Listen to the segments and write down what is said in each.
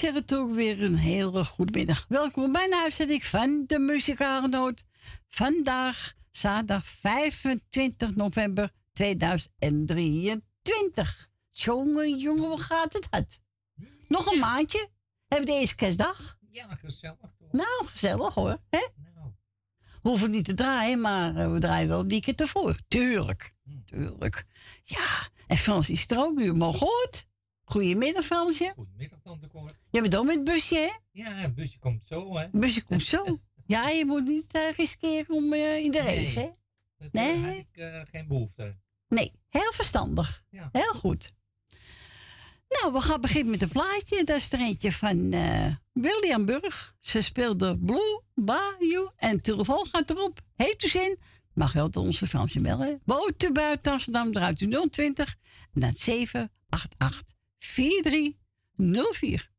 Wij zeggen toch weer een hele goede middag. Welkom bij een uitzending van de Muzikale Noot. Vandaag, zaterdag 25 november 2023. Jongen, jongen, wat gaat het hard? Nog een maandje? Hebben we deze kerstdag? Ja, gezellig toch? Nou, gezellig hoor. Hè? Nou, We hoeven niet te draaien, maar eh, we draaien wel een weekend ervoor. Tuurlijk, Hm. tuurlijk. Ja, en Frans is er ook nu maar gehoord. Goedemiddag, Fransje. goedemiddag tante Cor. Je bent ook met het busje, hè? Ja, het busje komt zo, hè? Het busje komt zo. Ja, je moet niet eh, riskeren om eh, in de regen, hè? Dat Nee. nee. heb ik eh, geen behoefte. Nee, heel verstandig. Ja. Heel goed. Nou, we gaan beginnen met een plaatje. Dat is er eentje van eh, William Burg. Ze speelde Blue Bayou en telefoon gaat erop. Heeft u zin? Mag wel tot onze Fransje bellen. Woont buiten Amsterdam, draait u 020 en dan 788 4304.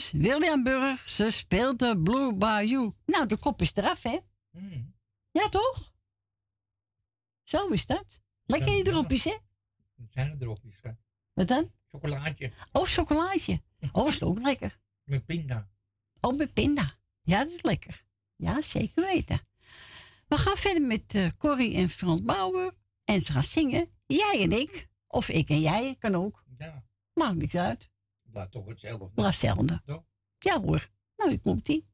William Burg. Ze speelde Blue Bayou. Nou, de kop is eraf, hè? Hmm. Ja, toch? Zo is dat. Lekker je ja. dropjes, hè? Het zijn er dropjes, hè? Wat dan? Chocolaatje Oh, chocolaatje. Oh, is ook lekker. met pinda. Oh, met pinda. Ja, dat is lekker. Ja, zeker weten. We gaan verder met eh, Corrie en Frans Bauer. En ze gaan zingen. Jij en ik. Of ik en jij, kan ook. Ja, Maakt niks uit. Blijft toch hetzelfde. Blijft hetzelfde. Ja hoor. Nou, hier komt ie.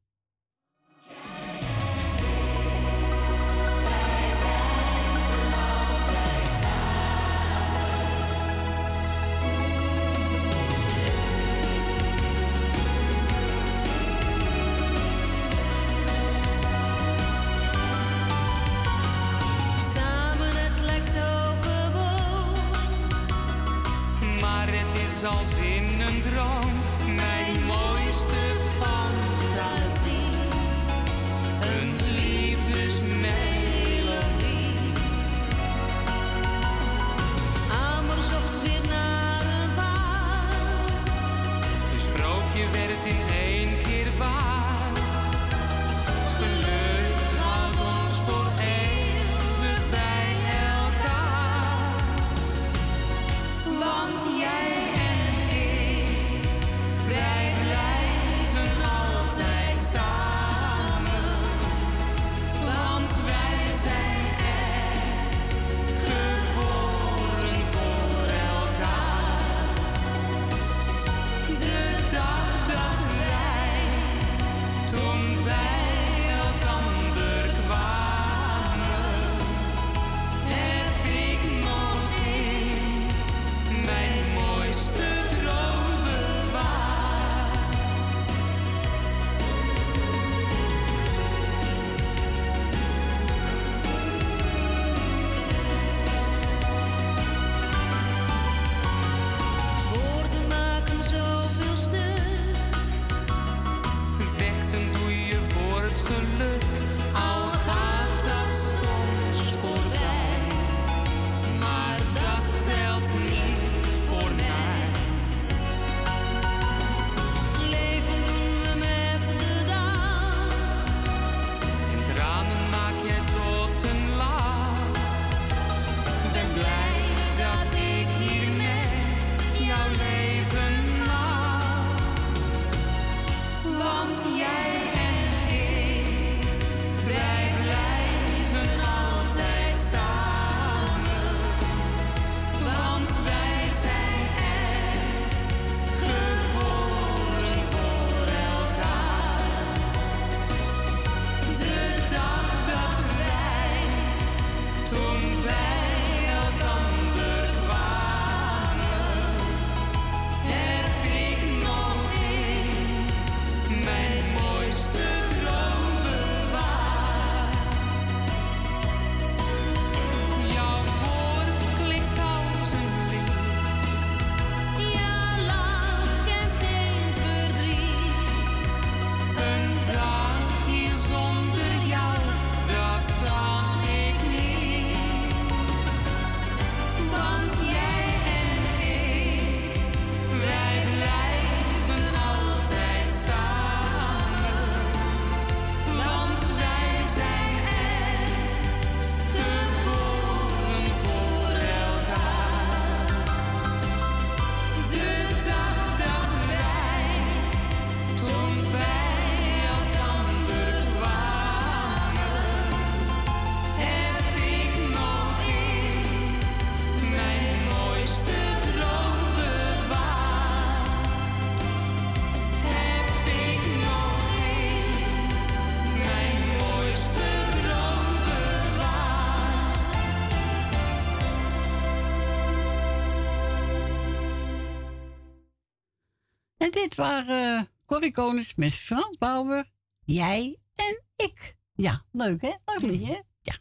Waren uh, Corrie Konings met Frans Bauer, jij en ik. Ja, leuk hè? Leuk liedje hè? Ja.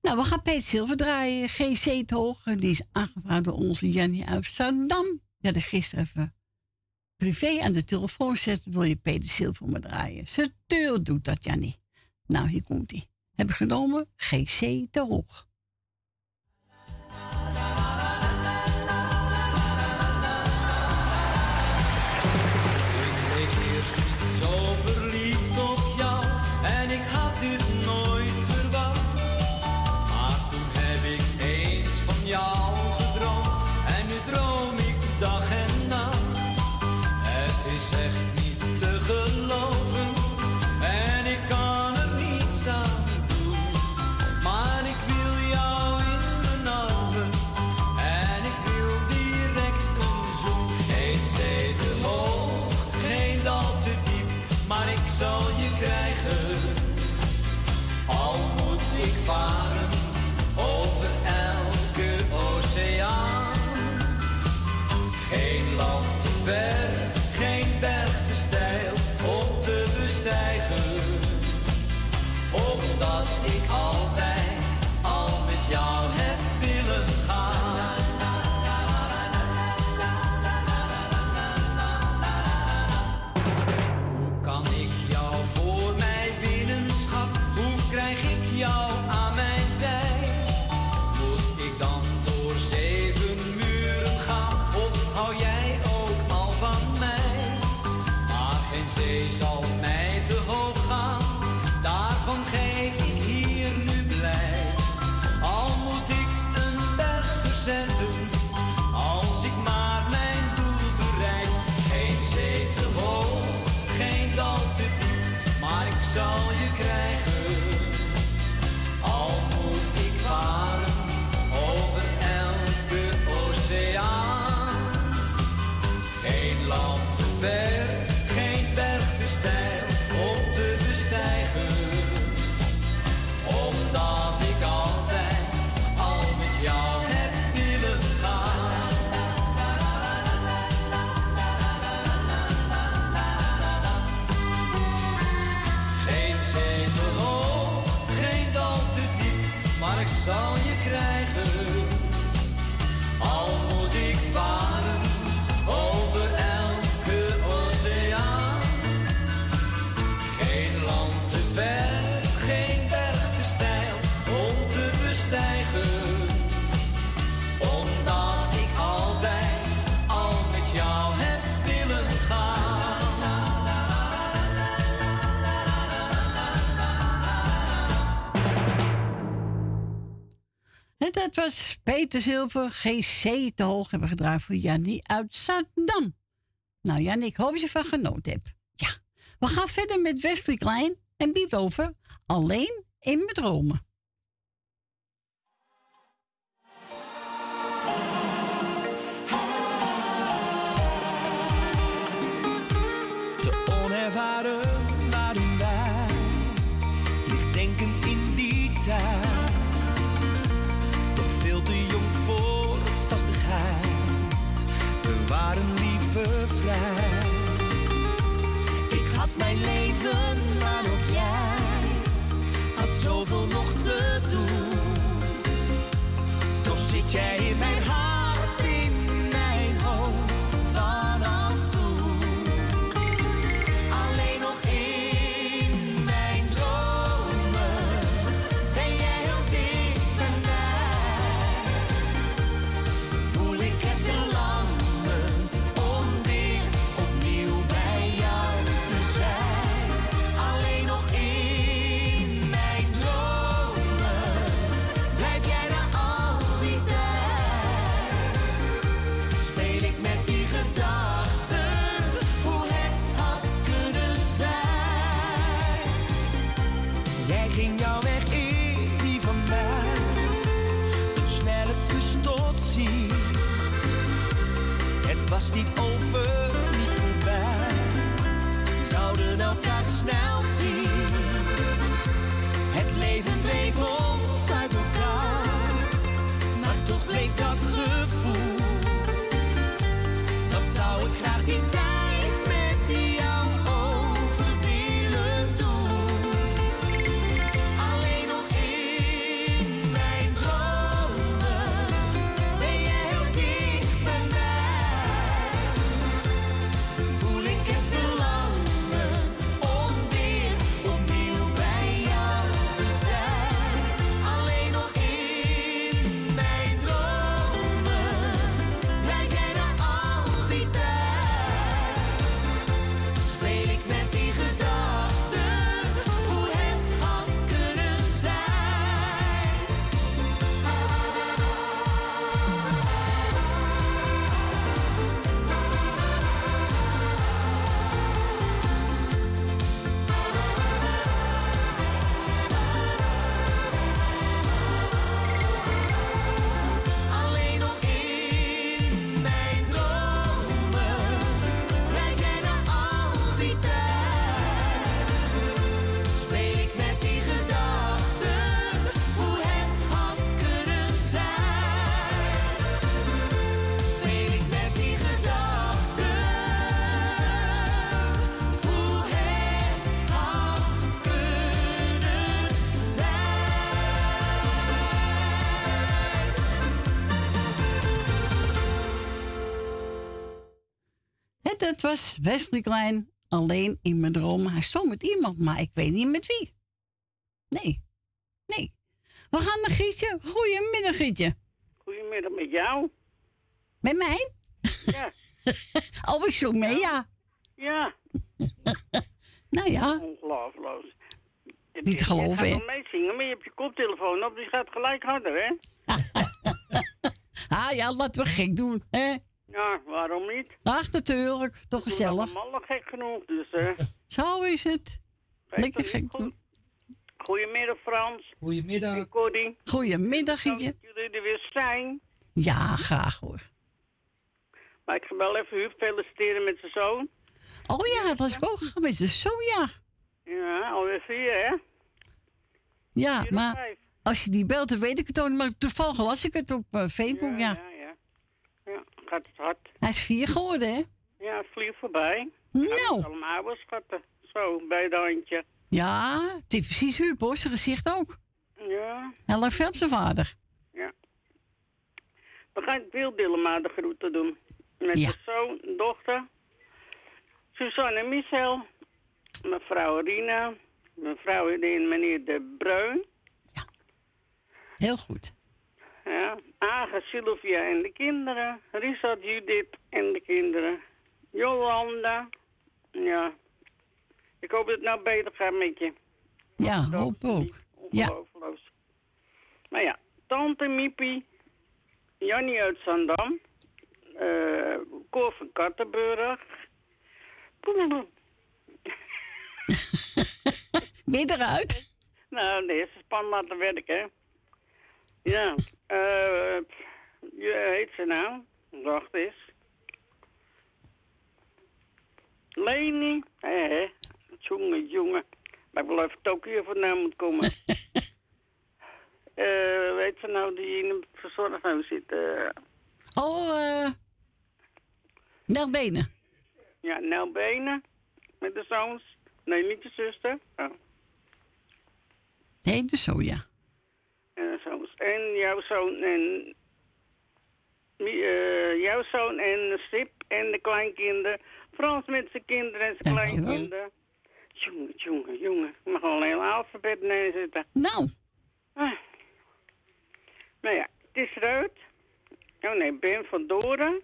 Nou, we gaan Peter Silver draaien. GC te hoog. Die is aangevraagd door onze Jannie uit Amsterdam. Ja, de gisteren even privé aan de telefoon zetten. Wil je Peter Silver maar draaien? Ze deur doet dat, Jannie. Nou, hier komt hij. Hebben genomen GC te Peter Zilver, GC te hoog hebben gedraaid voor Jannie uit Zaandam. Nou Jannie, ik hoop dat je van genoten hebt. Ja, we gaan verder met Wesley Klein en biedt over Alleen in mijn dromen. Te Toch dat was Wesley Klein, alleen in mijn dromen. Hij stond met iemand, maar ik weet niet met wie. Nee, nee. We gaan naar Gietje. Goedemiddag, Gietje. Goedemiddag met jou. Met mij? Ja. oh, ik zong mee, ja. Ja, Nou ja, ongelooflijk. Je- Niet je- geloven, Je hè? gaat wel meezingen, maar je hebt je koptelefoon op, die gaat gelijk harder, hè? ah ja, laten we gek doen, hè? Ja, waarom niet? Ach, natuurlijk. Toch gezellig. allemaal gek genoeg, dus eh. Zo is het. Lekker er gek. Goedemiddag Frans Goedemiddag. en Cordy. Goedemiddag, Gietje. dat jullie er weer zijn. Ja, graag hoor. Maar ik ga wel even Huub feliciteren met zijn zoon. Oh ja, dat was ik ook geweest. Dus zo ja. Ja, alweer vier, hè? Ja, maar vijf. als je die belt, dan weet ik het ook niet. Maar toevallig las ik het op eh, Facebook, ja. Ja, ja. Ja. Hij is vier geworden, hè? Ja, het vliegt voorbij. Nou, Allemaal oude schatten. Zo, bij de handje. ja, het is precies Huub, hoor. Zijn gezicht ook. Ja, Hij lijkt veel op zijn vader. ja. Dan ga ik Wil Dillema de groeten doen. Met Ja. de zoon, dochter. Suzanne en Michel. Mevrouw Rina. Mevrouw en meneer De Bruin. Heel goed. Ja. Aga, Sylvia en de kinderen. Richard, Judith en de kinderen. Jolanda. Ja. Ik hoop dat het nou beter gaat met je. Ja, hoop ook. Ja. Maar ja, tante Miepie, Jannie uit Zandam, eh Cor van Kattenburg. ben je eruit? Nou, de eerste span laten werken, hè. Ja, eh, je heet ze nou? Wacht eens. Leni, hè, hè. Jongen, jongen. Maar ik wil even Tokio vandaan moet komen. Eh, weet ze nou die in een verzorghuis zit? eh, Oh, eh. Nel Benen. ja, Nel Benen. Met de zoons. Nee, niet je zuster. Oh. Nee, dus zo, ja. En, de zoons. en jouw zoon en... Eh, jouw zoon en Stip en de kleinkinderen. Frans met zijn kinderen en zijn Dankjewel. kleinkinderen. Jongen, jongen, jongen. Ik mag al een heel alfabet neerzetten. Nou, Ah. Nou ja, het is eruit. Oh nee, Ben van Doren.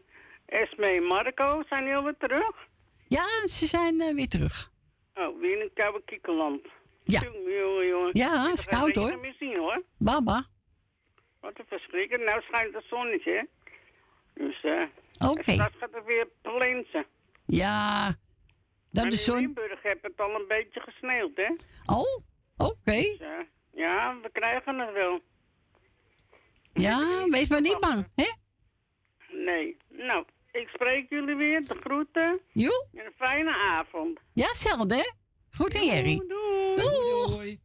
Esme en Marco zijn heel weer terug. ja, ze zijn eh, weer terug. Oh, weer in het koude kiekerland. Ja. Jongen, jongen. Ja, is koud, hoor. zien hoor. Baba. Wat een verschrikker. Nou schijnt het zonnetje, hè. Dus, eh... Oké. en Straks gaat het weer plensen. Ja. Dan de in zon. Limburg heb het al een beetje gesneeuwd, hè. Oh, oké. Dus, eh, ja, we krijgen het wel. Ja, wees maar niet bang, hè? Nee. Nou, ik spreek jullie weer. De groeten. Joe? En een fijne avond. Ja, hetzelfde, hè? Goed, hè, Jerry? Doei.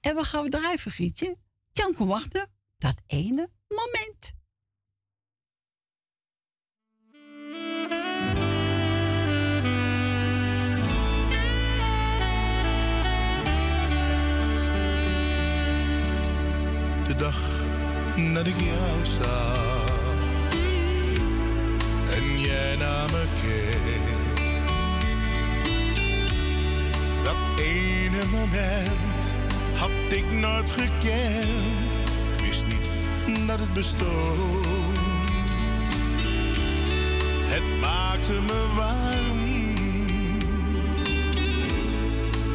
En we gaan we draaien, Gietje. Jan, kom wachten. Dat ene moment. de dag dat ik jou zag en jij naar me keek. Dat ene moment had ik nooit gekend. Ik wist niet dat het bestond. Het maakte me warm.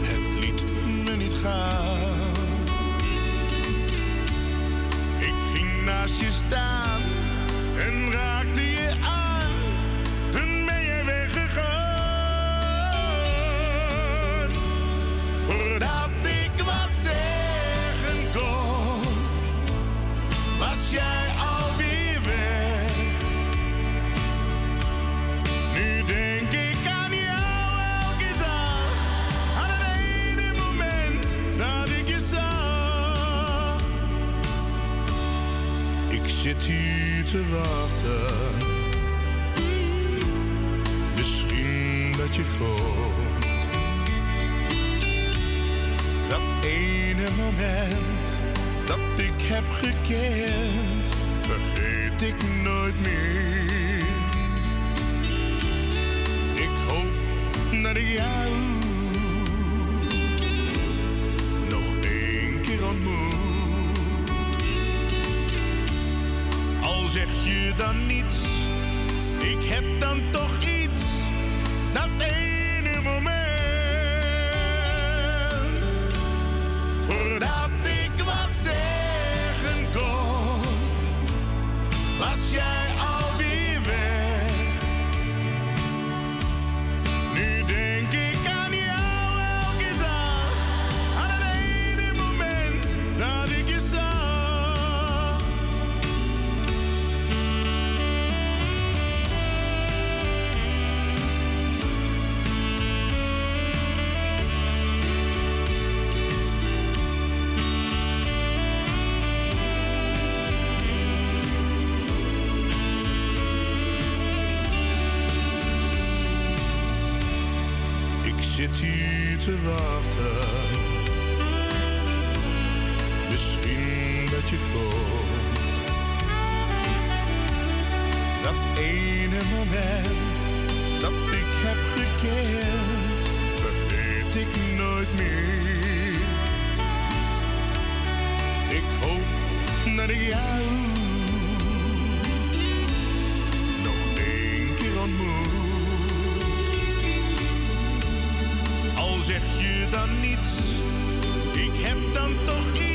Het liet me niet gaan. Ik ging naast je staan en raakte je aan. Voordat ik wat zeggen kon, was jij alweer weg. Nu denk ik aan jou elke dag, aan het ene moment dat ik je zag. Ik zit hier te wachten. Misschien dat je komt. Ene moment dat ik heb gekend, vergeet ik nooit meer. Ik hoop dat ik jou nog één keer ontmoet. Al zeg je dan niets, ik heb dan toch iets. te. Misschien dat je komt. Dat ene moment dat ik heb gekend, vergeet ik nooit meer. Ik hoop dat naar jou dan niets. Ik heb dan toch iets.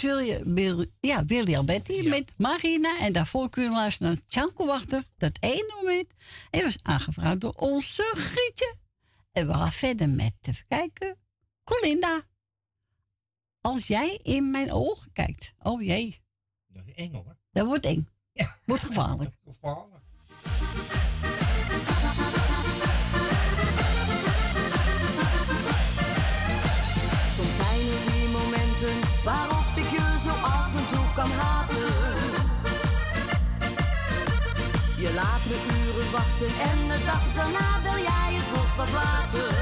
wil je ja, William Betty met Marina. En daarvoor kun je luisteren naar Tjanko Wachter. Dat ene moment. Hij was aangevraagd door onze Grietje. En we gaan verder met, te kijken, Colinda. Als jij in mijn ogen kijkt. Oh jee. Dat is eng hoor. Dat wordt eng. Ja. Wordt gevaarlijk. Gevaarlijk. Daarna jij het wordt wat later.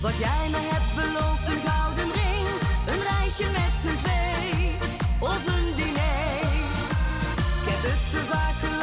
Wat jij me hebt beloofd, een gouden ring, een reisje met z'n twee of een diner. Ik heb het te vaak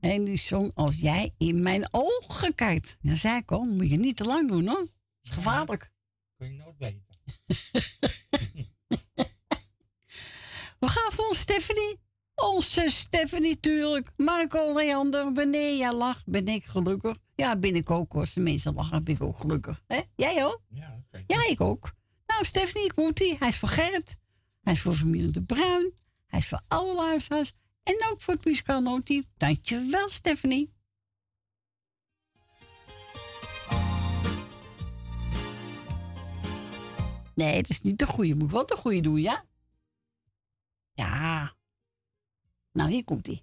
En die zong Als jij in mijn ogen kijkt. Ja, zei ik al, moet je niet te lang doen hoor. Dat is gevaarlijk. Kun je nooit weten. We gaan voor Stephanie. Onze Stephanie, tuurlijk. Marco Leander, wanneer jij lacht, ben ik gelukkig. Ja, ben ik ook. Als de mensen lachen, ben ik ook gelukkig. Hè? Jij ook? Ja. Ja, ik ook. Nou, Stephanie, komt hij. Hij is voor Gerrit. Hij is voor familie De Bruin. Hij is voor alle luisteraars. En ook voor het muzikaal notief. Dankjewel, Stephanie. Nee, het is niet de goede. Moet wel de goede doen, ja? Ja. Nou, hier komt hij.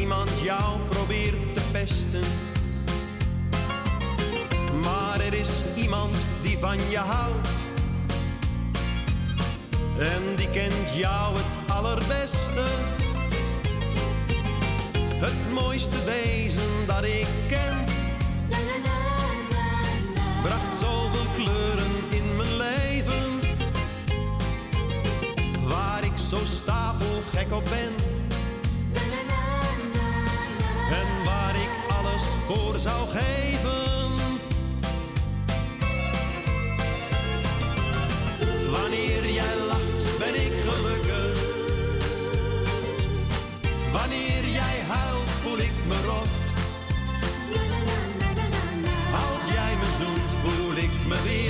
iemand jou probeert te pesten. Maar er is iemand die van je houdt. En die kent jou het allerbeste. Het mooiste wezen dat ik ken. Bracht zoveel kleuren voor zou geven. Wanneer jij lacht, ben ik gelukkig. Wanneer jij huilt, voel ik me rot. Als jij me zoent, voel ik me wereld.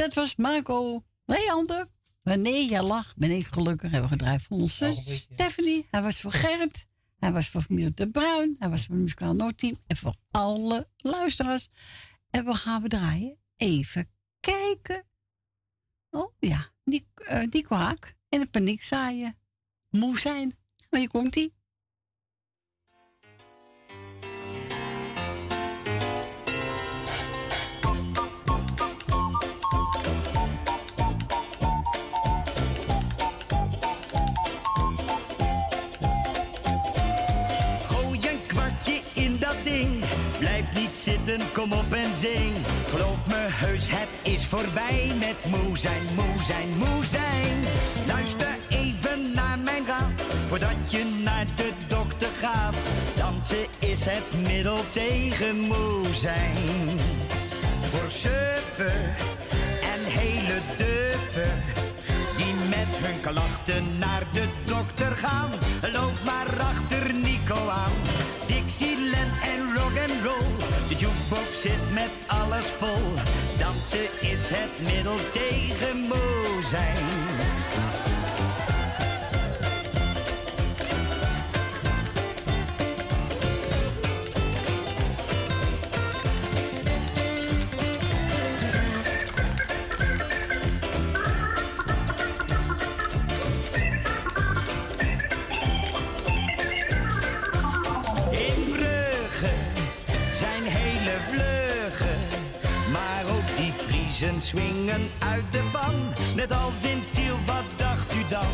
Dat was Marco Leander. Wanneer je lacht, ben ik gelukkig. Hebben we gedraaid voor onze Stephanie. Hij was voor Gerrit. Hij was voor familie De Bruin. Hij was voor het muzikaal Noordteam. En voor alle luisteraars. En we gaan we draaien. Even kijken. Oh ja, die, eh die kwaak. En de paniek zaaien. Moe zijn. Maar hier komt kom op en zing. Geloof me heus, het is voorbij met moe zijn, moe zijn, moe zijn. Luister even naar mijn raad, voordat je naar de dokter gaat. Dansen is het middel tegen moe zijn. Voor suffen en hele duffen die met hun klachten naar de dokter gaan. Loop maar achter Nico aan. Dixieland en rock and roll. De jukebox zit met alles vol. Dansen is het middel tegen moe zijn. Friesen swingen uit de ban. Net als in Tiel, wat dacht u dan?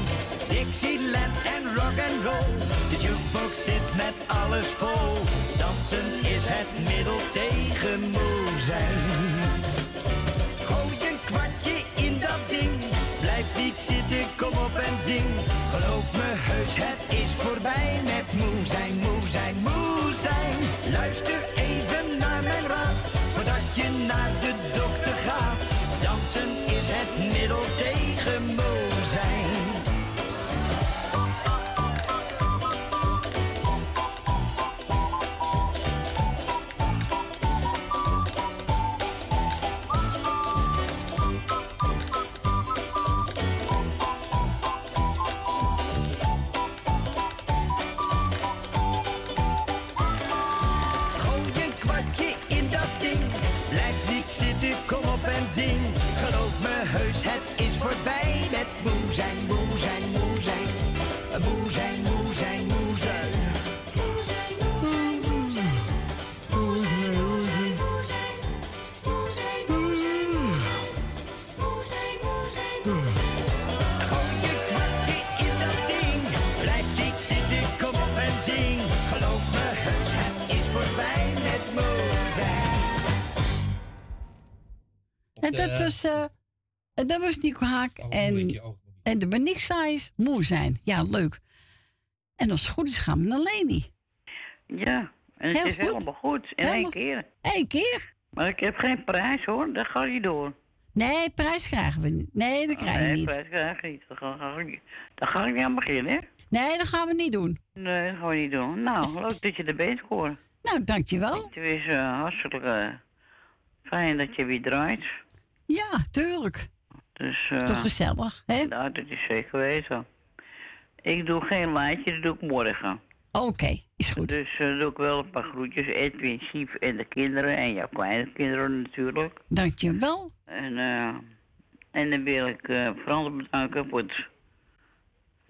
Dixieland en rock and roll, de jukebox zit met alles vol. Dansen is het middel tegen moe zijn. Gooi een kwartje in dat ding. Blijf niet zitten, kom op en zing. Geloof me heus, het is voorbij met moe zijn, moe zijn, moe zijn. Luister even naar mijn raad, voordat je naar de. Dansen is En dat was, eh, en dat was Nico Haak. En, en de Beniek Sais moe zijn. Ja, leuk. En als het goed is gaan we naar Leni. Ja, en het Heel is goed. helemaal goed. In Helemaal- één keer. Eén keer? Maar ik heb geen prijs hoor, dat ga je door. Nee, prijs krijgen we niet. Nee, dat krijg je nee, niet. prijs krijg je niet. Daar ga, ga ik niet- daar ga ik niet aan beginnen, hè? Nee, dat gaan we niet doen. Nee, dat gaan we niet doen. Nou, leuk dat je er bent, hoor. Nou, dankjewel. Het is eh, hartstikke eh, fijn dat je weer draait. Ja, tuurlijk. Dus, eh, Toch gezellig, hè? Nou, dat is zeker weten. Ik doe geen lijntje, dat doe ik morgen. Oké, is goed. Dus eh, doe ik wel een paar groetjes. Edwin, Sief en de kinderen. En jouw kleine kinderen natuurlijk. Dankjewel. En, eh, en dan wil ik Frans bedanken voor het,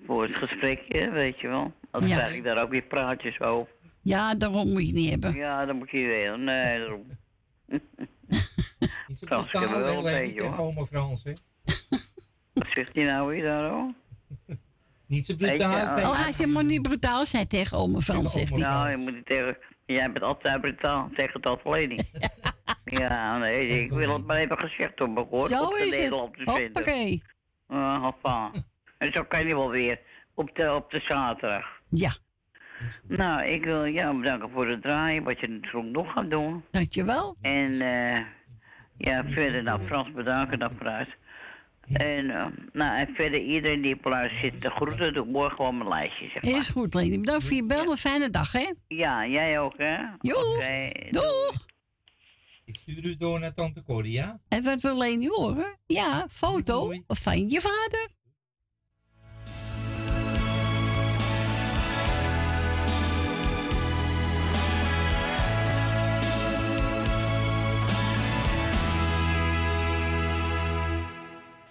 voor het gesprekje, weet je wel. Dan Ja. krijg ik daar ook weer praatjes over. Ja, daarom moet je het niet hebben. Ja, dat moet je wel. Nee, daarom. Frans, ik heb er wel een beetje tegen hoor. oma Frans, hè? Wat zegt hij nou weer daarover? Niet zo brutaal. tegen- Oh, hij zegt maar niet brutaal zijn tegen ome Frans, zegt hij. Nou, je moet het tegen... Jij bent altijd brutaal tegen dat verleden. ja, nee, ik wil het maar even gezegd hebben, hoor. Zo op de is het. Nederland te vinden. Hoppakee. Uh, hoppa. En zo kan je wel weer op de, op de zaterdag. Ja. Nou, ik wil jou bedanken voor het draaien, wat je natuurlijk nog gaat doen. Dankjewel. En eh ja, verder nou Frans bedanken dan vooruit. En, eh, nou, en verder iedereen die op luister zit, de groeten doe ik morgen gewoon mijn lijstje, zeg maar. Is goed, Leni. Bedankt voor je bel. Een fijne dag, hè? Ja, jij ook, hè? Joe. Oké, Doeg. Ik stuur u door naar tante Corrie, ja? En wat wil Leni horen? Ja, foto van je vader.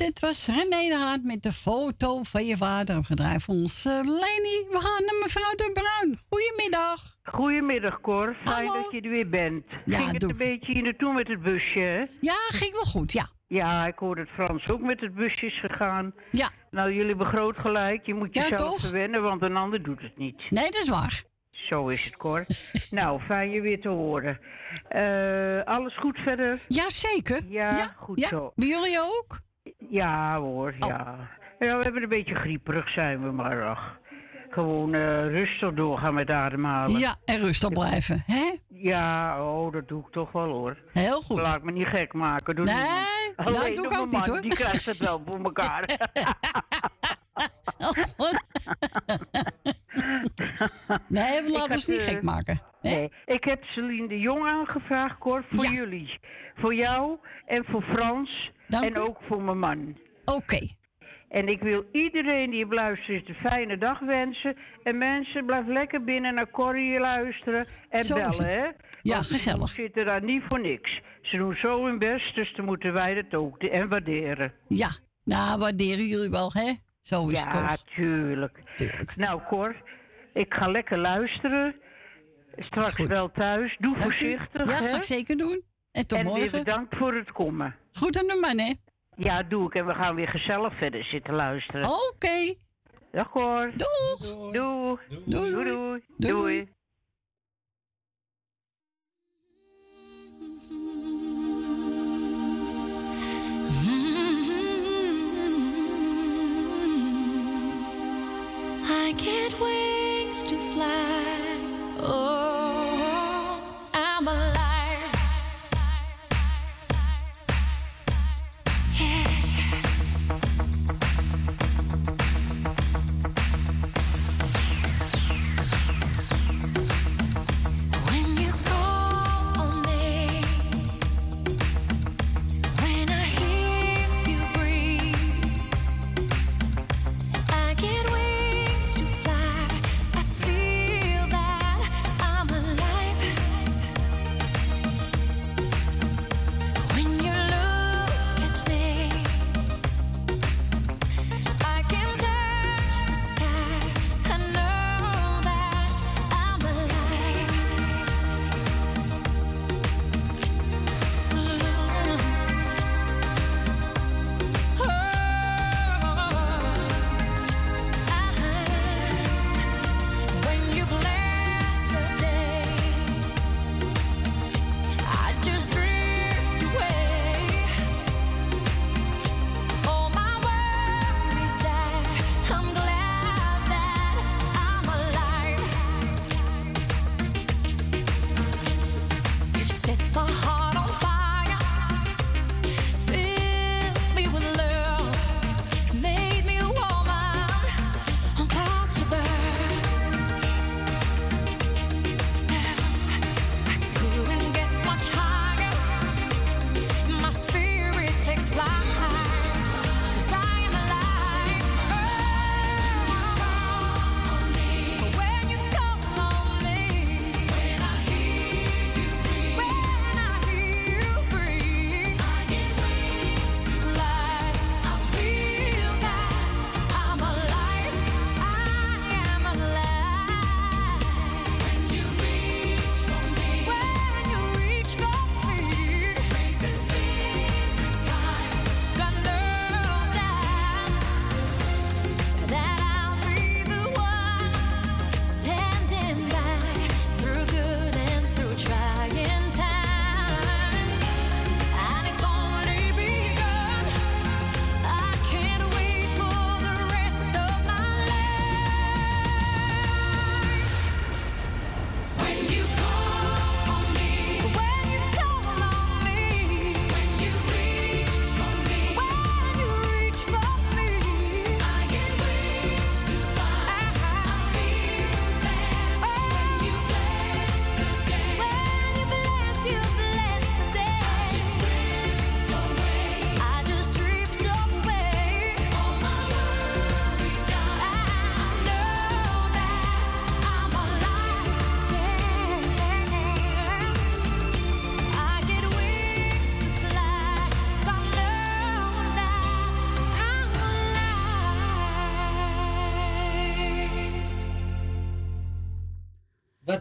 dit was René de Haat met de foto van je vader opgedraaid voor ons. eh, Leni, we gaan naar mevrouw de Bruin. Goedemiddag. Goedemiddag, Cor. Fijn Hallo. dat je er weer bent. Ja, ging het doe. een beetje hier naartoe met het busje, hè? Ja, ging wel goed, ja. Ja, ik hoorde het Frans ook met het busje is gegaan. Ja. Nou, jullie hebben groot gelijk. Je moet Ja, jezelf toch? verwennen, want een ander doet het niet. Nee, dat is waar. Zo is het, Cor. nou, fijn je weer te horen. Eh, alles goed verder? Ja, zeker. Ja, goed ja. zo. Bij jullie ook? Ja hoor, Oh. ja. Ja, we hebben een beetje grieperig zijn we, maar ach. Gewoon eh, rustig doorgaan met ademhalen. Ja, en rustig blijven, hè? Ja, oh, dat doe ik toch wel hoor. Heel goed. Laat me niet gek maken. Doe Nee, niemand. nou, Alleen doe ik ook niet, hoor. Die krijgt het wel voor elkaar. nee, we Ik laten ons niet eh, gek maken. Nee, ik heb Celine de Jong aangevraagd, Cor, voor Ja. jullie. Voor jou en voor Frans. Dank en u. ook voor mijn man. Oké. En ik wil iedereen die op luistert een fijne dag wensen. En mensen, blijf lekker binnen naar Corrie luisteren en Zo bellen, hè? Ja, Want gezellig. Ze zitten daar niet voor niks. Ze doen zo hun best, dus dan moeten wij dat ook en waarderen. Ja, nou, waarderen jullie wel, hè? Zo is ja, het toch. tuurlijk. Tuurlijk. Nou, Cor, ik ga lekker luisteren. Straks wel thuis. Doe Dank u. voorzichtig, Ja, hè? ga ik zeker doen. En tot en weer morgen. bedankt voor het komen. Goed aan de man, hè? Ja, doe ik. En we gaan weer gezellig verder zitten luisteren. Oké. Dag Cor. Doeg. Doei. Doei. Doei. Doei. Doei. Doei. I get wings to fly. Oh,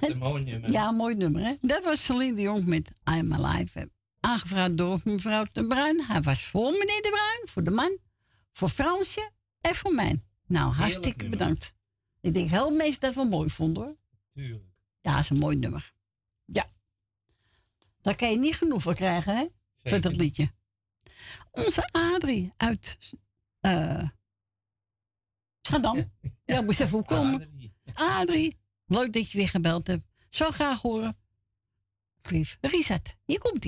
een mooi nummer. Ja, mooi nummer, hè? Dat was Celine de Jong met I'm Alive. Aangevraagd door mevrouw de Bruin. Hij was voor meneer de Bruin, voor de man, voor Fransje en voor mij. Nou, hartstikke bedankt. Ik denk heel meest dat we mooi vonden, hoor. Tuurlijk. Ja, dat is een mooi nummer. Ja. Daar kan je niet genoeg van krijgen, hè? Voor dat liedje. Onze Adrie uit eh Schaddam. Ja, moest even komen. Adrie, leuk dat je weer gebeld hebt. Zou graag horen. Cliff Reset. Hier komt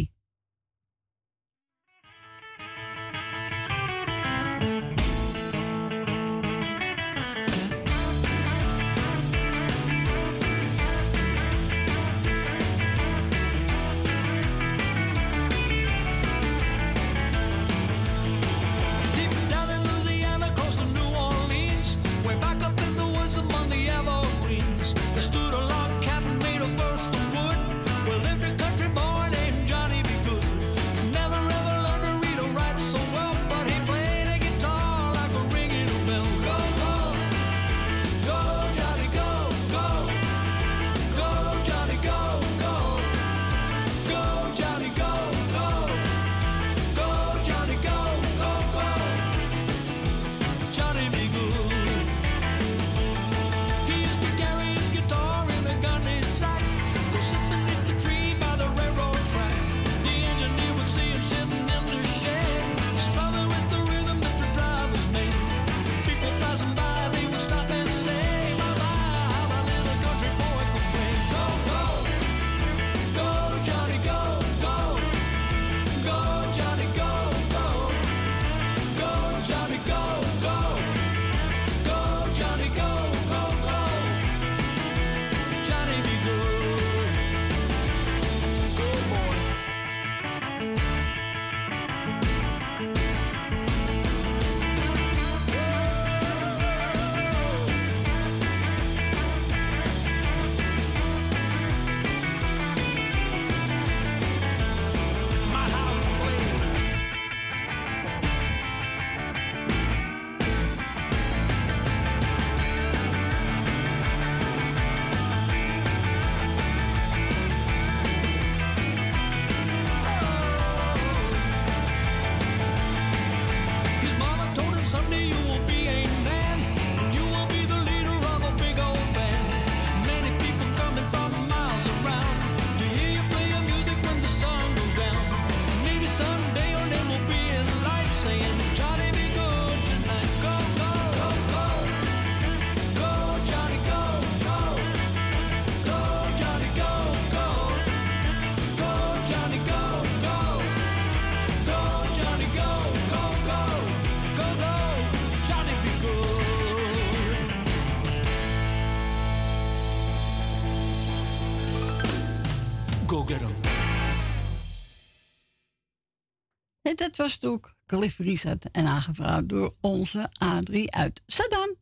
Ook. Cliff Reset en aangevraagd door onze Adrie uit Saddam.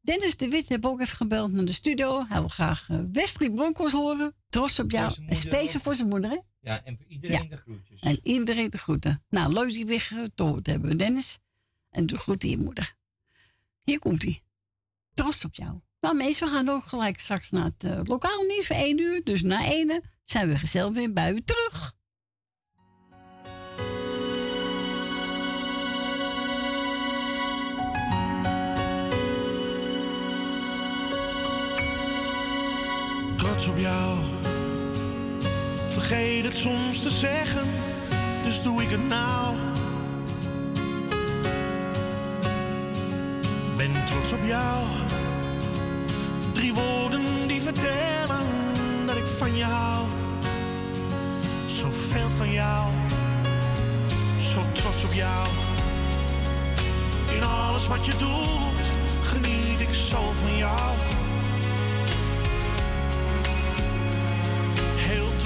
Dennis de Wit heb ook even gebeld naar de studio. Hij wil graag uh, Wesley Broncos horen. Trots op jou. En speciaal voor zijn moeder, hè? Ja, en voor iedereen Ja. de groetjes. En iedereen de groeten. Nou, leuk die gehoord hebben, Dennis. En de groeten je moeder. Hier komt hij. Trots op jou. Nou, mensen, we gaan ook gelijk straks naar het eh, lokaal nieuws voor één uur. Dus na ene zijn we gezellig weer bij u terug. Trots op jou. Vergeet het soms te zeggen, dus doe ik het nou. Ben trots op jou. Drie woorden die vertellen dat ik van je hou. Zoveel van jou, zo trots op jou. In alles wat je doet, geniet ik zo van jou.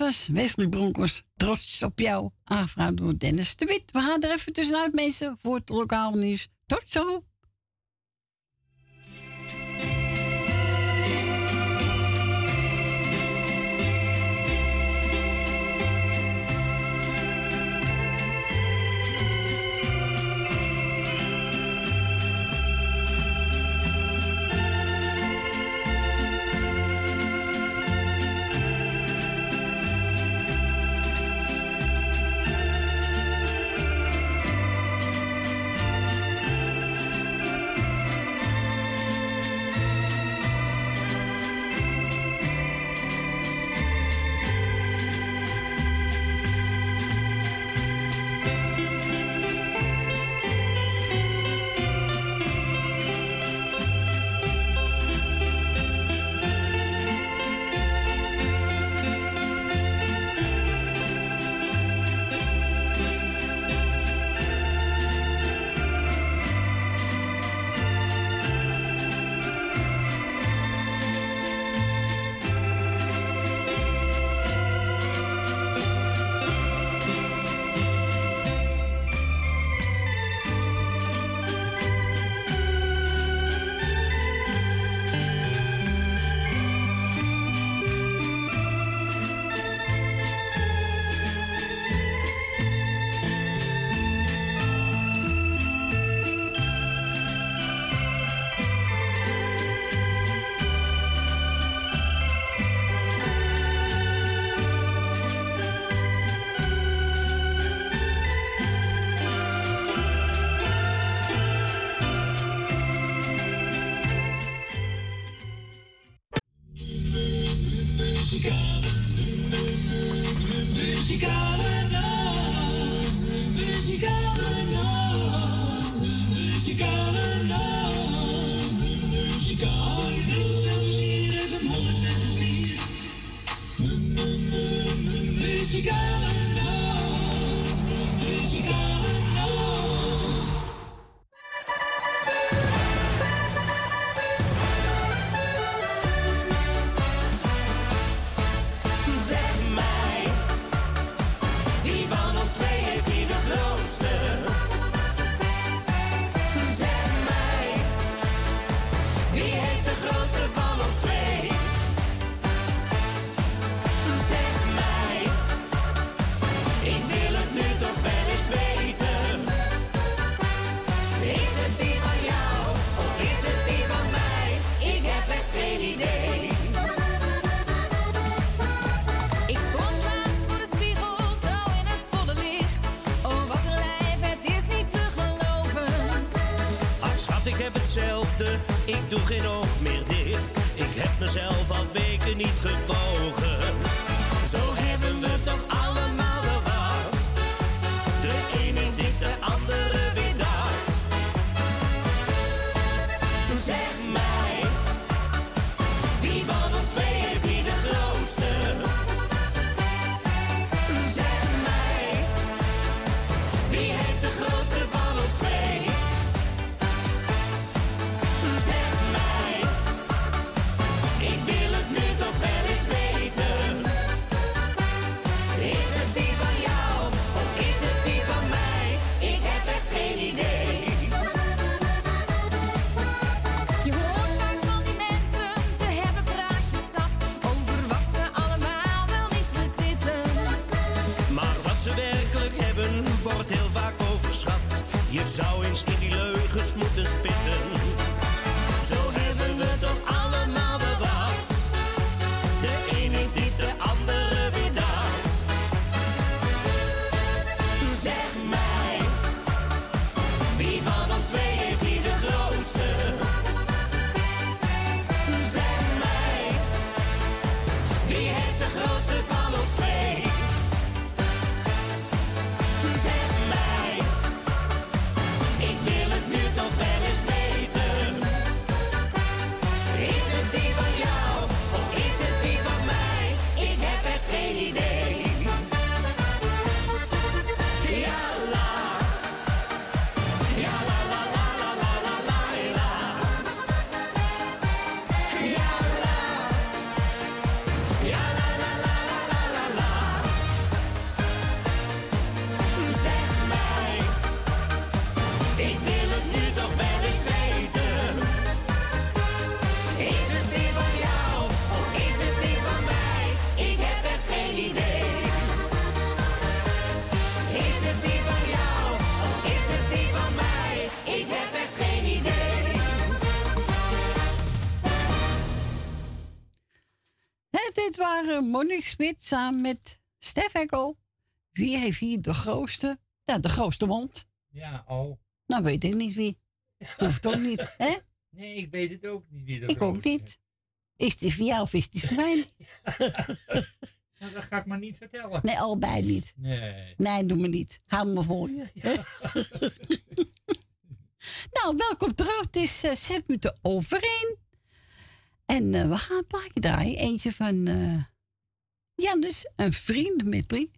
was Wesley Bronkers. Trots op jou. Aangevraagd door Dennis de Wit. We gaan er even tussenuit, mensen, voor het lokaal nieuws. Tot zo! Samen met Stef Ekkel. Wie heeft hier de grootste, nou, de grootste mond? Ja, al. Nou weet ik niet wie. Hoeft ook niet, hè? Nee, ik weet het ook niet wie dat Ik ook niet. Is die voor jou of is die voor mij? nou, dat ga ik maar niet vertellen. Nee, allebei niet. Nee. Nee, doe me niet. Hou me voor je. Nou, welkom terug. Het is uh, minuten overeen. En eh, we gaan een plaatje draaien. Eentje van... Eh, ja, dus een vriend, Dimitri.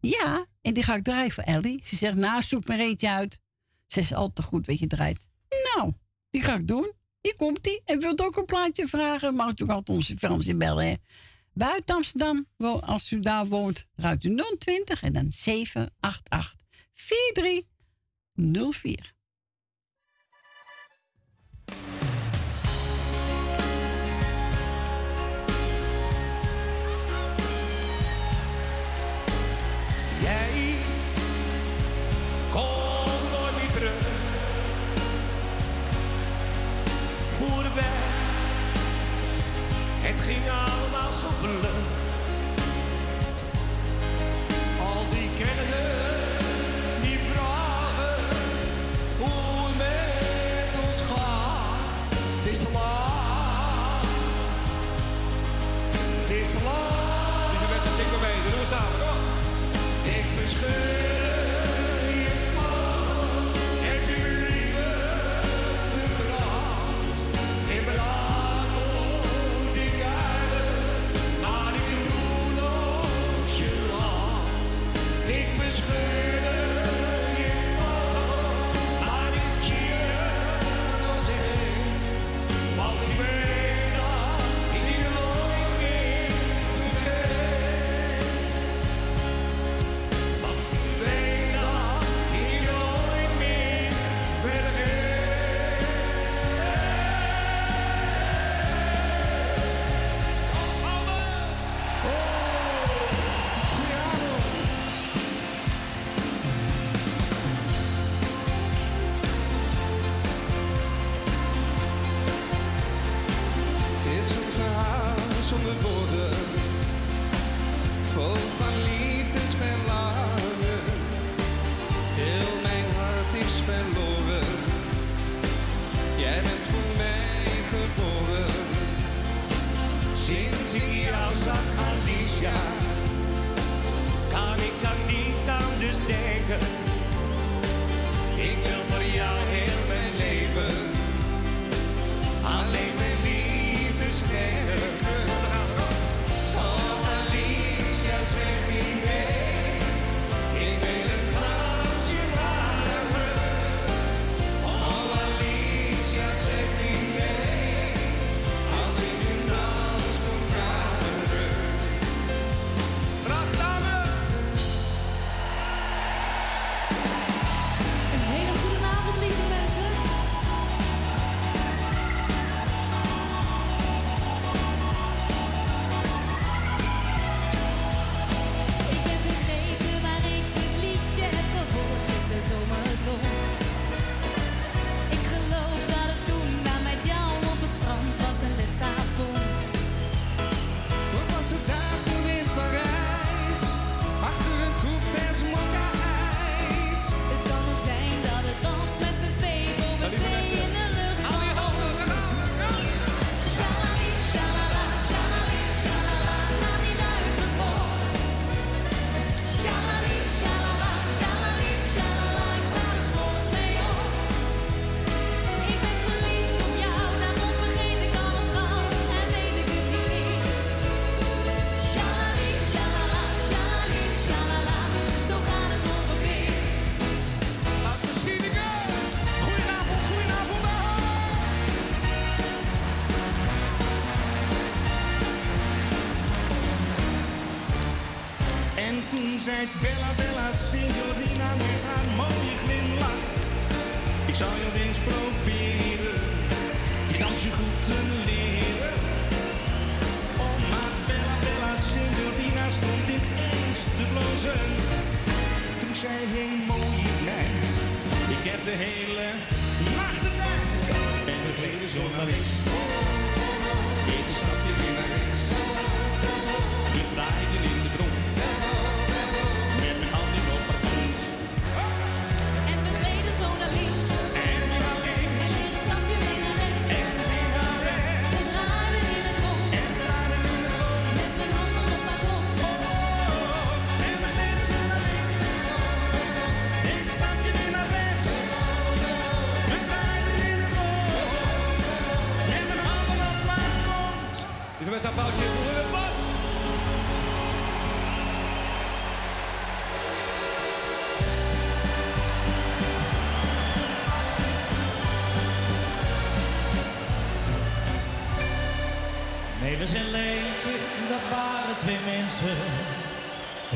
Ja, en die ga ik draaien voor Ellie. Ze zegt, nou, zoek maar eentje uit. Ze is al te goed wat je draait. Nou, die ga ik doen. Hier komt hij. En wilt ook een plaatje vragen? Mag toch altijd onze films bellen, hè? Buiten Amsterdam, als u daar woont, draait u 020 en dan 788 4304. tijd ging aan.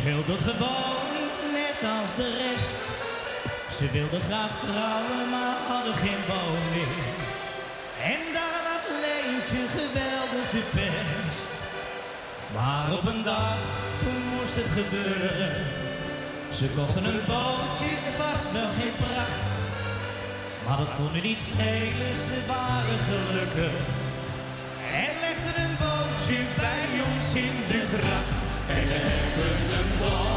schildert gewoon net als de rest. Ze wilden graag trouwen, maar hadden geen woning. En daar had Leentje geweldig gepest. Maar op een dag, toen moest het gebeuren. Ze kochten een bootje, het was wel geen pracht. Maar dat kon er niet schelen, ze waren gelukkig. En legden een bootje bij ons in de gracht. Turn them.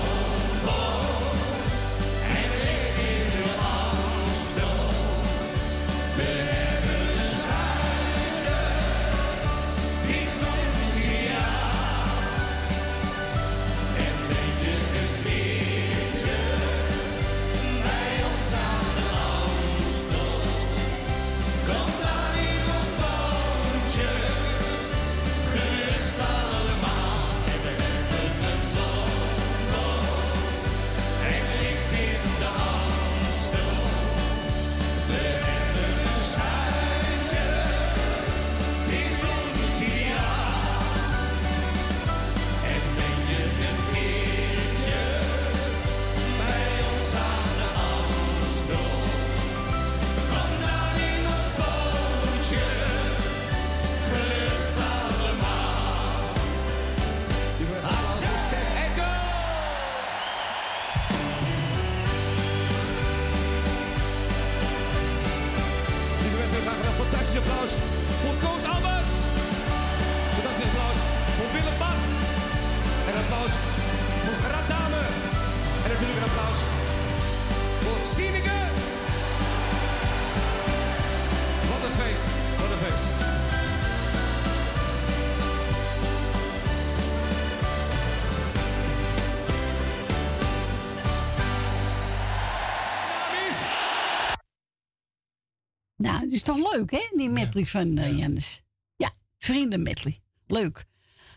Het is toch leuk, hè? Die medley van Jannes. Ja, vrienden medley. Leuk.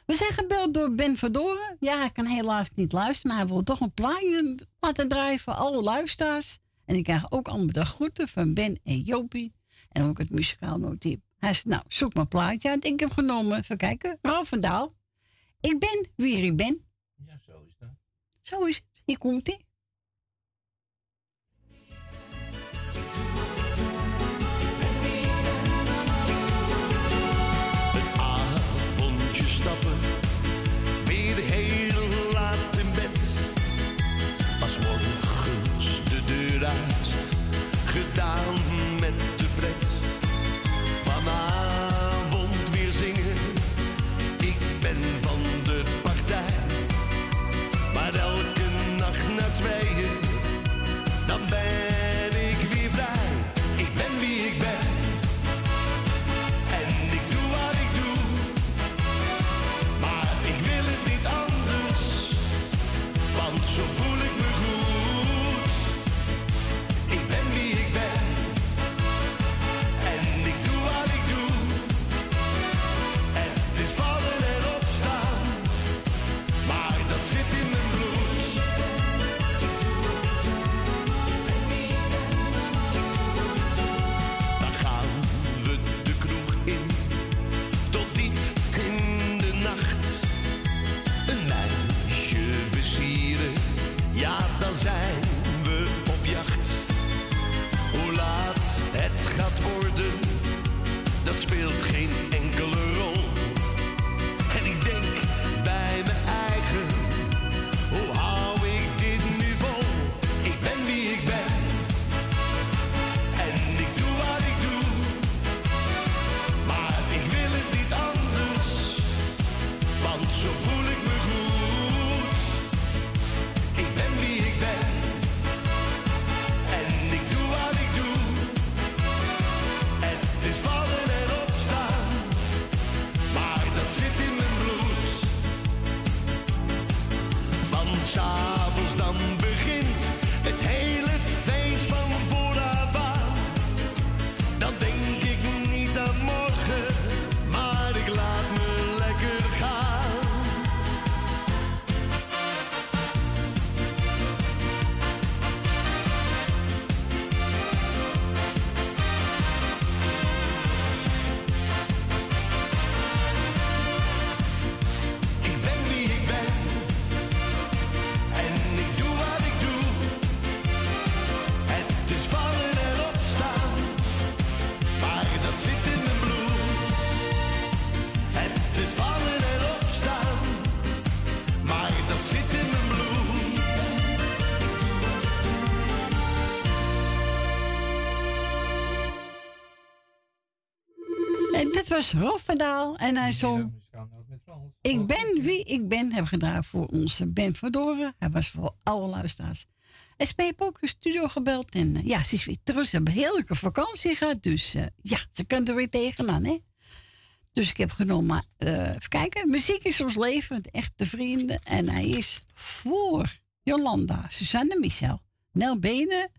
We zijn gebeld door Ben Verdoren. Ja, hij kan helaas niet luisteren, maar hij wil toch een plaatje laten draaien voor alle luisteraars. En ik krijg ook allemaal de groeten van Ben en Jopie. En ook het muzikaal motief. Hij zegt, nou, zoek maar plaatje uit. Ik heb genomen, even kijken, Ralf van Daal. Ik ben wie ik ben. Ja, zo is dat. Zo is het. Hier komt hij. En dit was Rolf van Daal en hij zong... Ik ben wie ik ben, heb gedraaid voor onze Ben Verdoren. Hij was voor alle luisteraars. En SP heeft ook de studio gebeld. En eh, ja, ze is weer terug. Ze hebben een heerlijke vakantie gehad. Dus eh, ja, ze kunnen er weer tegenaan, hè. Dus ik heb genomen, eh, even kijken. Muziek is ons leven, de echte vrienden. En hij is voor Jolanda, Suzanne Michel, Nel Benen,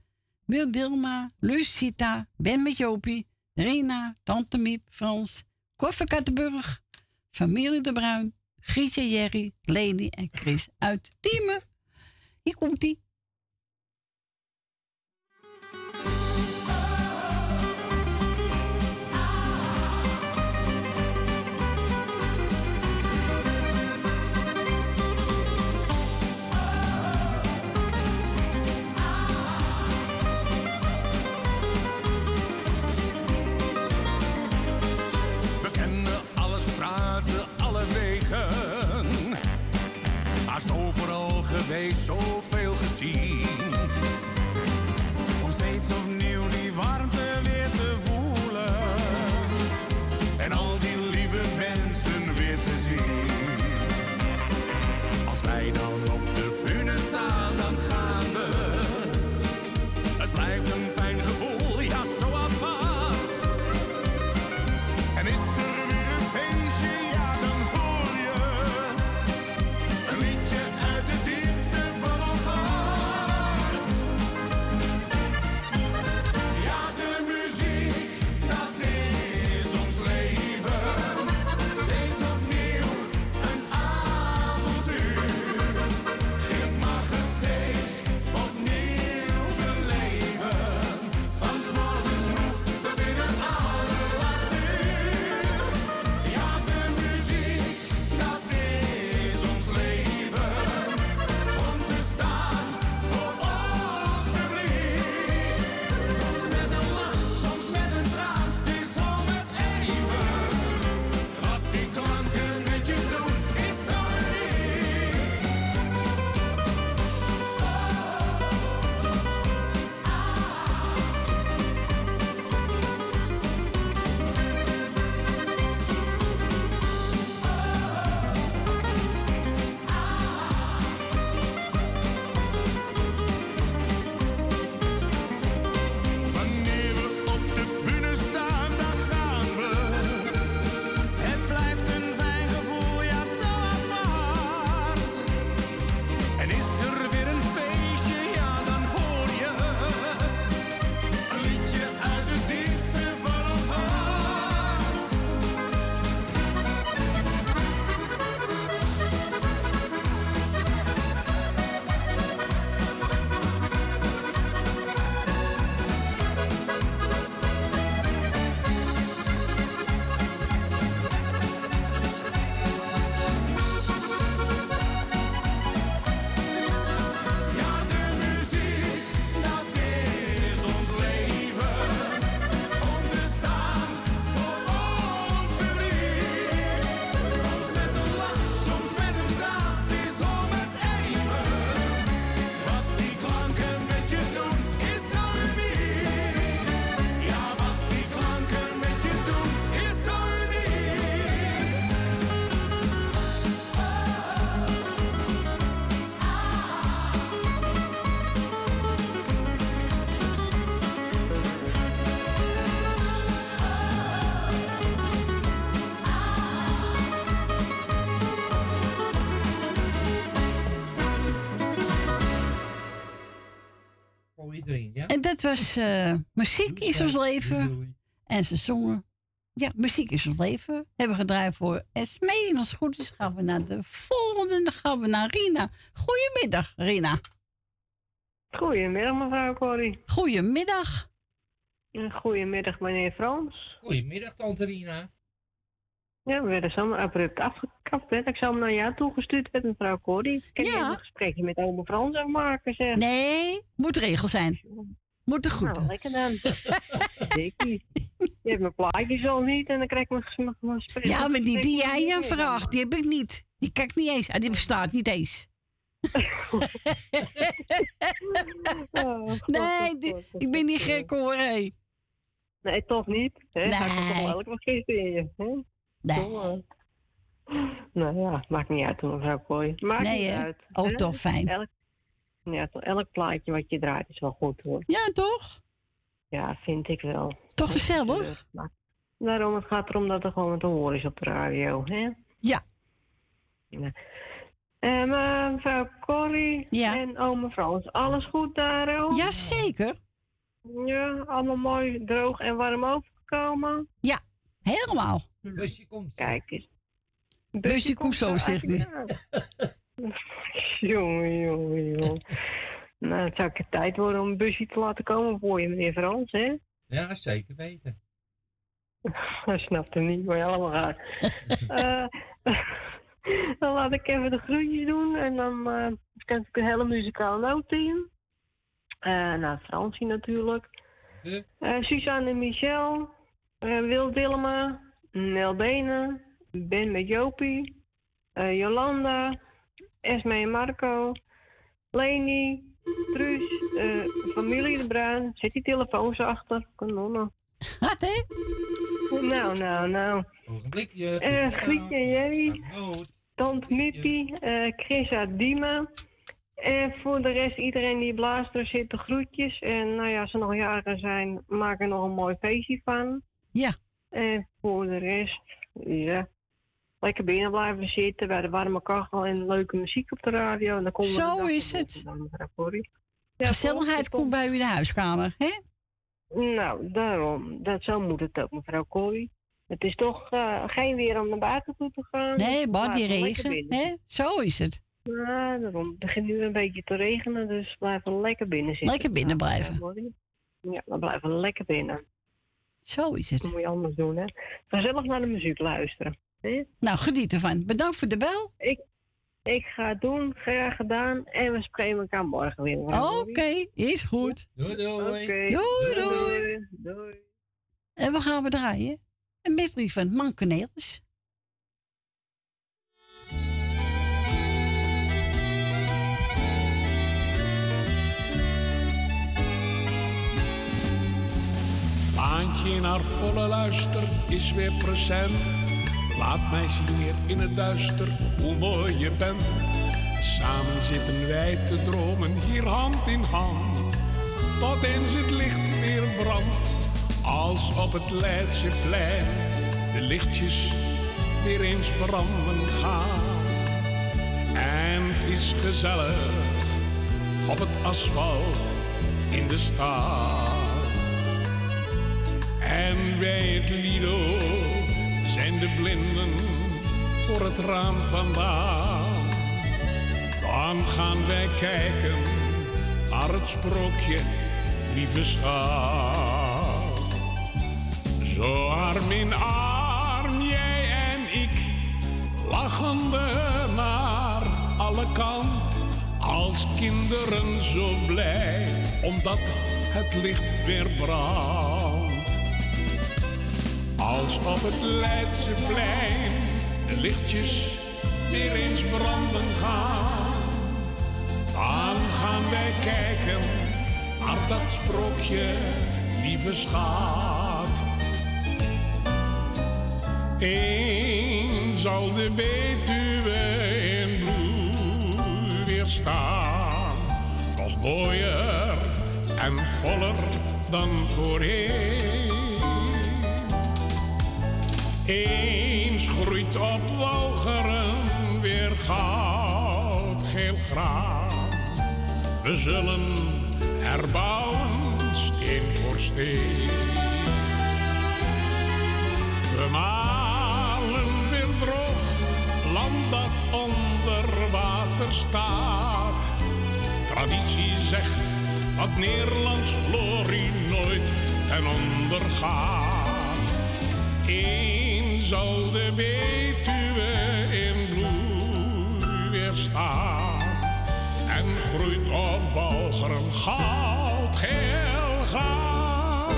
Wil Dilma, Lucita, Ben met Jopie, Rena, Tante Miep, Frans, Koffer Kattenburg, Familie de Bruin, Grietje Jerry, Leni en Chris uit Diemen. Hier komt geweest, zoveel gezien. Dat was eh, Muziek is ons leven. En ze zongen. Ja, muziek is ons leven. Hebben we gedraaid voor Esmee. En als het goed is gaan we naar de volgende. Dan gaan we naar Rina. Goedemiddag, Rina. Goedemiddag, mevrouw Corrie. Goedemiddag. Goedemiddag, meneer Frans. Goedemiddag, tante Rina. Ja, we werden zomaar abrupt afgekapt. Hè. Ik zou hem naar jou toegestuurd hebben, mevrouw Corrie. Ik kan Ja. een gesprekje met oma Frans afmaken, zeg. Nee, moet regel zijn. Moet er goed. Nou, lekker dan. Je hebt mijn plaatjes al niet en dan krijg ik mijn ges- mijn- mijn gesprek. Ja, maar die die jij aan vraagt, die heb ik niet. Die ik niet eens. Ah, die bestaat niet eens. nee, die- ik ben niet gek hoor. Hé. Nee, toch niet. Hè? Nee. Er toch wel elke vergist in je. Hè? Nee. Nou ja, maakt niet uit, mevrouw Corrie. Maakt Nee, niet hè? uit. Oh, hè? toch, fijn. Elk, ja, toch, elk plaatje wat je draait is wel goed hoor. Ja, toch? Ja, vind ik wel. Toch gezellig? Maar Daarom, het gaat erom dat er gewoon te horen is op de radio, hè? Ja. ja. Eh, maar mevrouw Corrie Ja. en oma Frans, alles goed daar ook? Jazeker. Ja, allemaal mooi droog en warm overgekomen? Ja, helemaal. Busje komt. Kijk eens. Busje komt zo, zegt hij. jongen, jongen, jongen. Nou, het zou tijd worden om een busje te laten komen voor je, meneer Frans, hè? Ja, zeker weten. Hij snapt hem niet, maar allemaal gaat. Eh, dan laat ik even de groetjes doen en dan eh kan ik een hele muzikale noot in. Eh nou, Fransie natuurlijk. Suzanne en Michel, Wil Dillema, Nel Benen, Ben met Jopie, Jolanda, Esme en Marco, Leni, Truus, eh, familie De Bruin. Zet die telefoons achter, kanonnen. Wat, hè? Nou, nou, nou. Ogenblikje. Eh Grietje en Jerry. Tant Mippie, eh Chrisa Dima. En voor de rest, iedereen die op luisteren zit, de groetjes. En nou ja, als ze nog jarigen zijn, maak er nog een mooi feestje van. Ja. En voor de rest, ja, lekker binnen blijven zitten bij de warme kachel en leuke muziek op de radio. En dan komen Zo is het. Ja, Gezelligheid komt bij u in de huiskamer, hè? Nou, daarom. Dat, zo moet het ook, mevrouw Corrie. Het is toch eh, geen weer om naar buiten toe te gaan. Nee, dus maar die blijven lekker regen, hè? Zo is het. Ja, daarom. Het begint nu een beetje te regenen, dus blijven lekker binnen zitten. Lekker binnen blijven. Ja, we blijven lekker binnen. Zo is het. Dat moet je anders doen, hè. Gezellig naar de muziek luisteren. Nou, geniet ervan. Bedankt voor de bel. Ik, ik ga het doen, graag gedaan. En we spreken elkaar morgen weer. Oké, is goed. Doei, doei. Doei, doei. doei. Doei. En we gaan we draaien. Een medley van Mankeneels. Baantje naar volle luister is weer present. Laat mij zien weer in het duister hoe mooi je bent. Samen zitten wij te dromen hier hand in hand. Tot eens het licht weer brandt. Als op het Leidseplein de lichtjes weer eens branden gaan. En het is gezellig op het asfalt in de stad. En bij het Lido zijn de blinden voor het raam vandaan. Dan gaan wij kijken naar het sprookje, lieve schat. Zo arm in arm, jij en ik, lachende naar alle kant. Als kinderen zo blij, omdat het licht weer brandt. Als op het Leidseplein de lichtjes weer eens branden gaan. Dan gaan wij kijken naar dat sprookje, lieve schat. Eens zal de Betuwe in bloei weer staan. Nog mooier en voller dan voorheen. Eens groeit op Walcheren weer goud, geel graan. We zullen herbouwen steen voor steen. We malen weer droog, land dat onder water staat. Traditie zegt dat Nederlands glorie nooit ten onder gaat. Eens zal de Betuwe in bloei weer staan en groeit op walcheren goud geel gaat.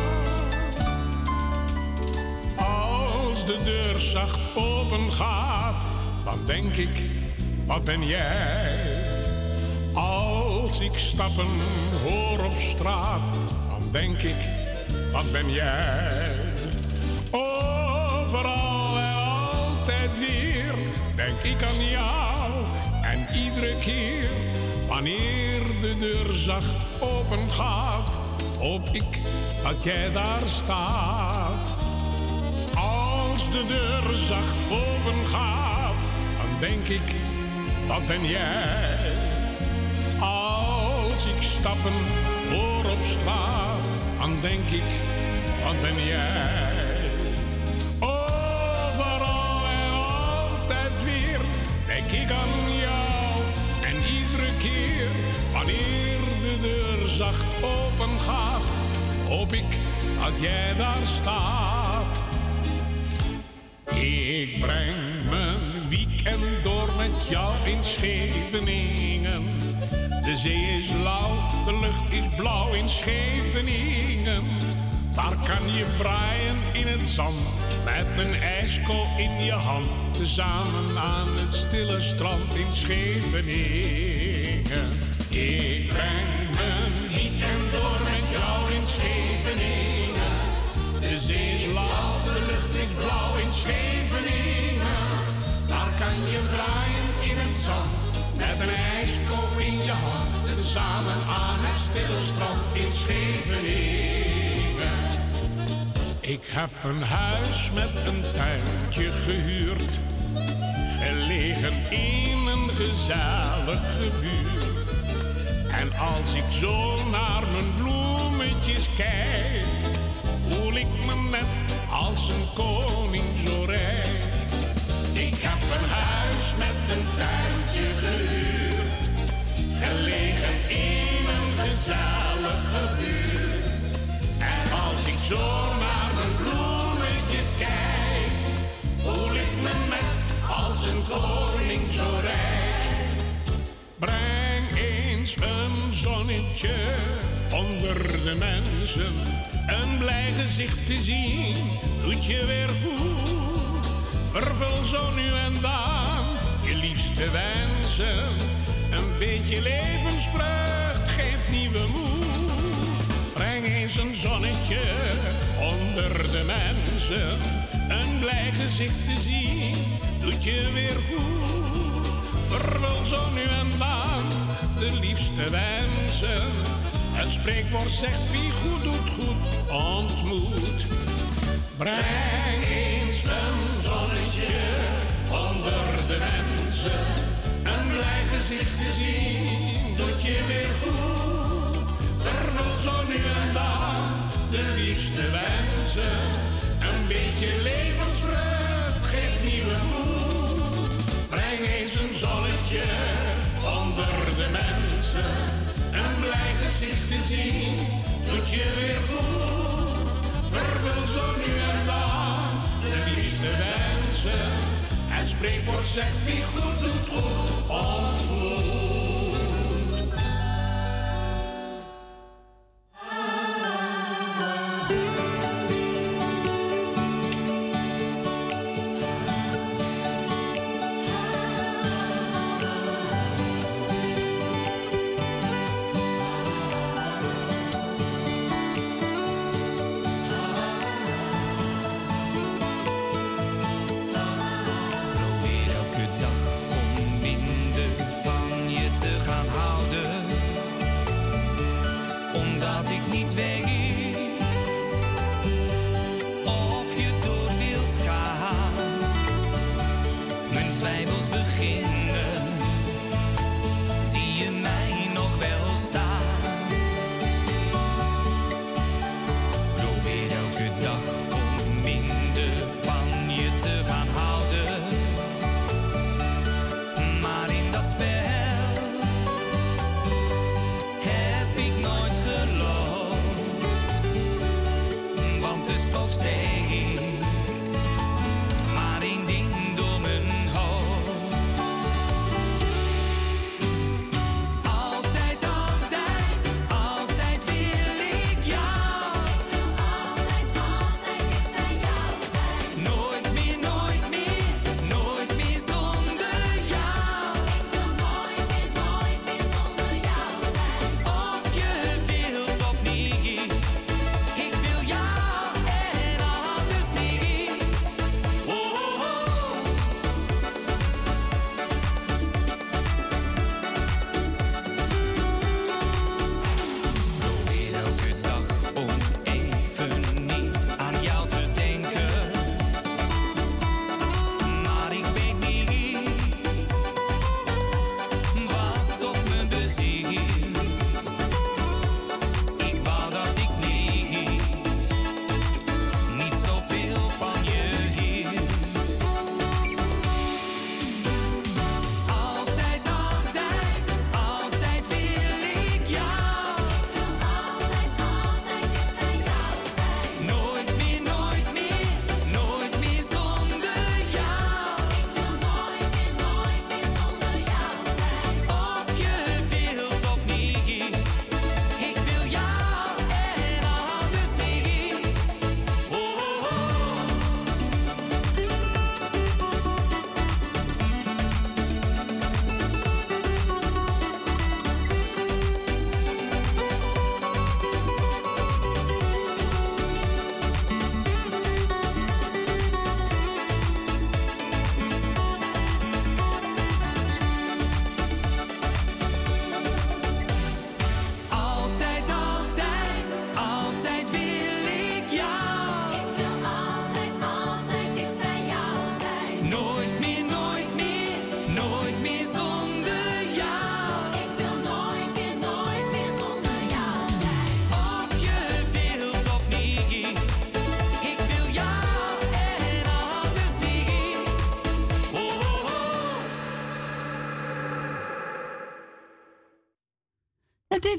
Als de deur zacht open gaat, dan denk ik, wat ben jij? Als ik stappen hoor op straat, dan denk ik, wat ben jij? Overal denk ik aan jou. En iedere keer wanneer de deur zacht open gaat, hoop ik dat jij daar staat. Als de deur zacht open gaat, dan denk ik, wat ben jij? Als ik stappen hoor op straat, dan denk ik, wat ben jij? Ik aan jou. En iedere keer wanneer de deur zacht open gaat, hoop ik dat jij daar staat. Ik breng mijn weekend door met jou in Scheveningen. De zee is lauw, de lucht is blauw in Scheveningen. Daar kan je braaien in het zand, met een ijskool in je hand. Tezamen aan het stille strand in Scheveningen. Ik breng mijn weekend door met jou in Scheveningen. De zee is blauw, de lucht is blauw in Scheveningen. Daar kan je braaien in het zand, met een ijskoop in je hand. Samen aan het stille strand Ik heb een huis met een tuintje gehuurd, gelegen in een gezellige buurt. En als ik zo naar mijn bloemetjes kijk, voel ik me net als een koning zo rijk. Ik heb een huis met een tuintje gehuurd, gelegen in een gezellige buurt. En als ik zo naar als een koning zo rijk. Breng eens een zonnetje onder de mensen. Een blij gezicht te zien doet je weer goed. Vervul zo nu en dan je liefste wensen. Een beetje levensvreugd geeft nieuwe moed. Breng eens een zonnetje onder de mensen. Een blij gezicht te zien doet je weer goed. Vervul zo nu en dan de liefste wensen. Het spreekwoord zegt wie goed doet, goed ontmoet. Breng eens een zonnetje onder de mensen. Een blij gezicht te zien doet je weer goed. Vervul zo nu en dan de liefste wensen. Een beetje levensvreugd geeft nieuwe moed. Breng eens een zonnetje onder de mensen. Een blij gezicht te zien doet je weer goed. Vervul zo nu en dan de liefste wensen. Het spreekwoord zegt wie goed doet goed ontmoet.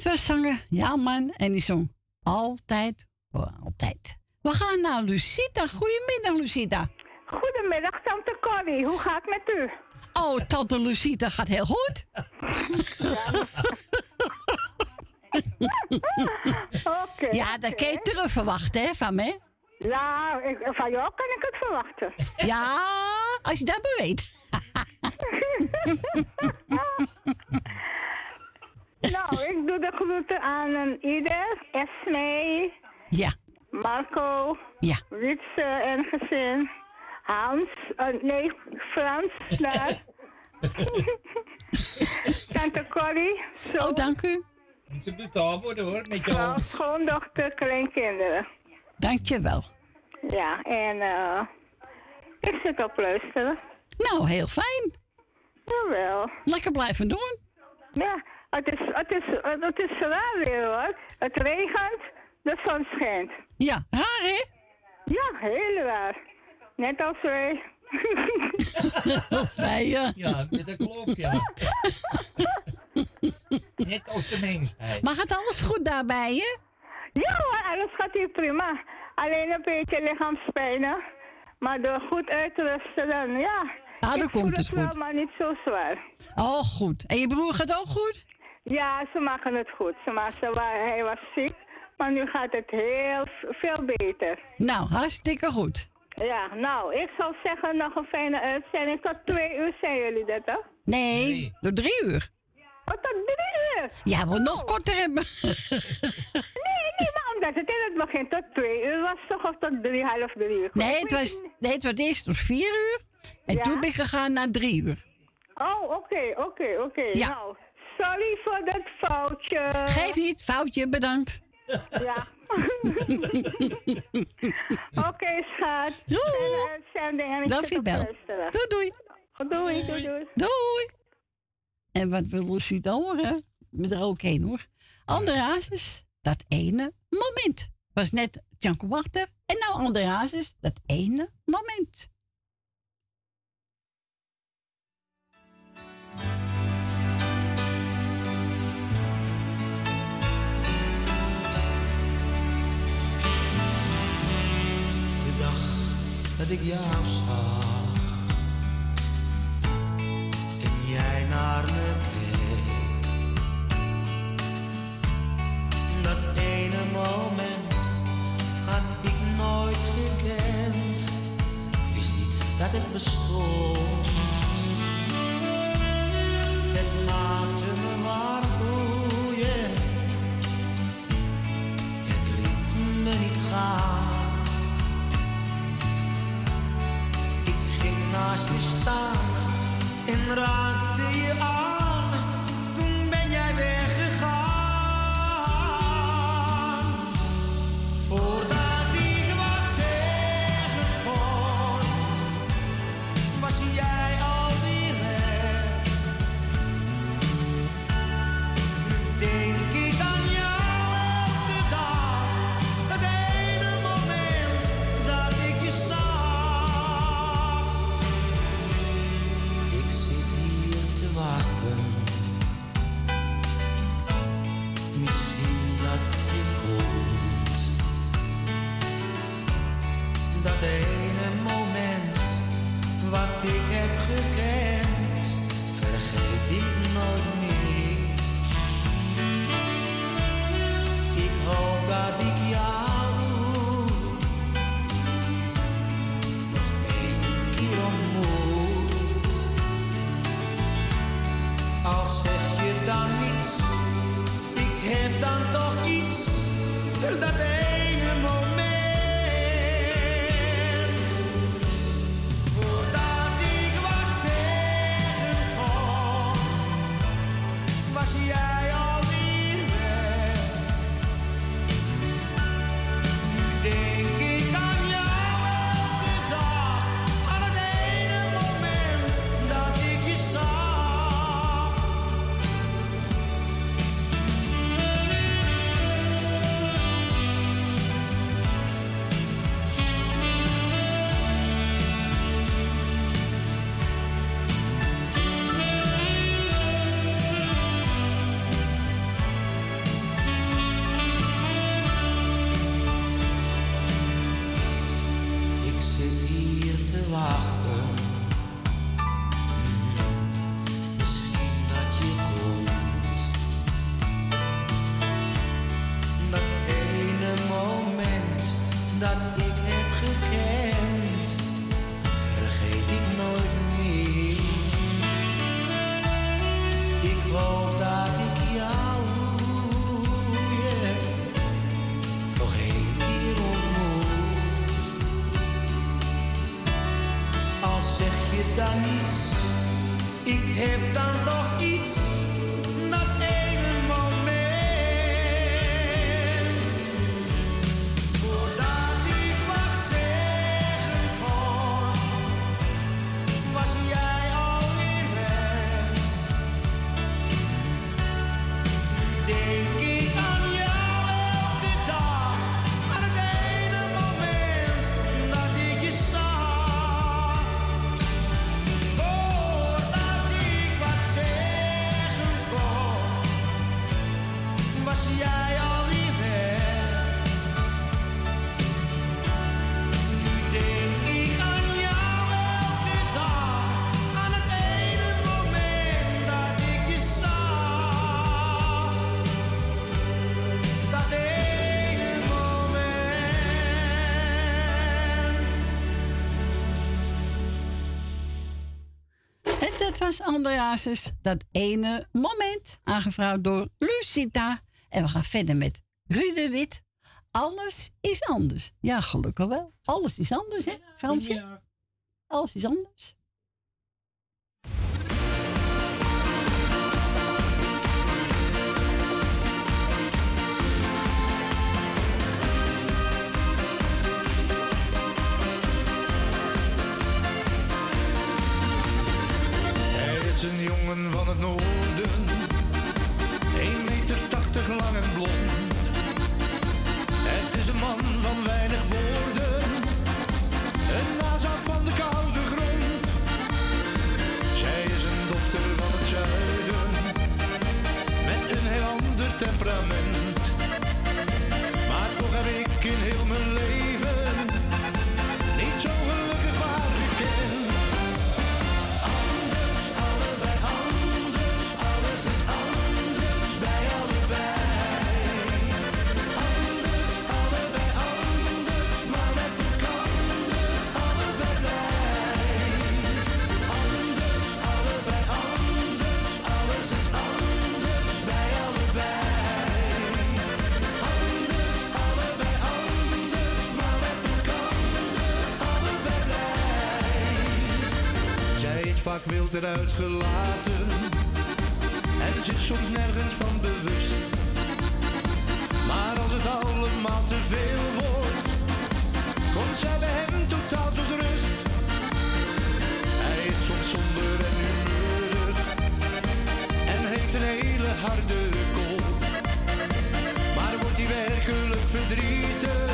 Was zanger Jan en die zong altijd voor altijd. We gaan naar Lucita. Goedemiddag, Lucita. Goedemiddag, tante Corrie. Hoe gaat het met u? Oh, tante Lucita gaat heel goed. Ja, dat kan je terug verwachten, hè, van me. Ja, ik, van jou kan ik het verwachten. Ja, als je dat maar weet. nou, ik doe de groeten aan een ieder. Esme. Ja. Marco. Ja. Wietse en gezin. Hans. eh, nee, Frans. Daar. Tante Corrie. Zo. Oh, dank u. Moet ze betaald worden hoor, met je schoondochter, kleinkinderen. Dank je wel. Ja, en eh ik zit op luisteren. Nou, heel fijn. Jawel. Lekker blijven doen. Ja, het is, het is, het is raar weer hoor. Het regent, de zon schijnt. Ja, raar hè? Ja, heel raar. Net als wij. Als wij, ja. Ja, dat klopt, ja. Net als de mensheid. Maar gaat alles goed daarbij, hè? Ja hoor, alles gaat hier prima. Alleen een beetje lichaamspijnen. Maar door goed uit te rusten dan, ja. Ah, dan Ik voel komt het wel, goed. maar niet zo zwaar. Oh, goed. En je broer gaat ook goed? Ja, ze maken het goed. Ze maken, hij was ziek, maar nu gaat het heel veel beter. Nou, hartstikke goed. Ja, nou, ik zou zeggen nog een fijne uitzending. Tot twee uur zijn jullie dat, hè? Nee, door drie uur. Oh, tot drie uur? Ja, we nog korter hebben. Nee, nee, maar omdat het in het begin tot twee uur was, toch? Of tot drie, half drie uur? Nee, het was, nee, het was eerst tot vier uur. En Ja? toen ben ik gegaan naar drie uur. Oh, oké, oké, oké. Ja. Nou, sorry voor dat foutje. Geef niet, foutje, bedankt. Ja. Oké, schat. Doei. Zit je wel. Doei, doei. Doei, doei, doei. Doei. En wat wil Lucie dan horen? Met er ook één hoor. Andere hazes, dat ene moment. Was net Tjanko Wachter. En nou andere hazes, dat ene moment. Dat ik jou zag en jij naar me keek. Dat ene moment had ik nooit gekend. Ik wist niet dat het bestond. Het maakte me maar. Het liet me niet gaan. Naast je staan en raakte je aan. Andreas Andreasus, dat ene moment, aangevraagd door Lucita. En we gaan verder met Ruud de Wit. Alles is anders. Ja, gelukkig wel. Alles is anders, hè, Fransje? Alles is anders. van het noorden. 1 meter 80 lang en blond. Het is een man van weinig woorden achteruit en zich soms nergens van bewust. Maar als het allemaal te veel wordt, komt zij bij hem totaal tot rust. Hij is soms somber en humeurig en heeft een hele harde kop. Maar wordt hij werkelijk verdrietig?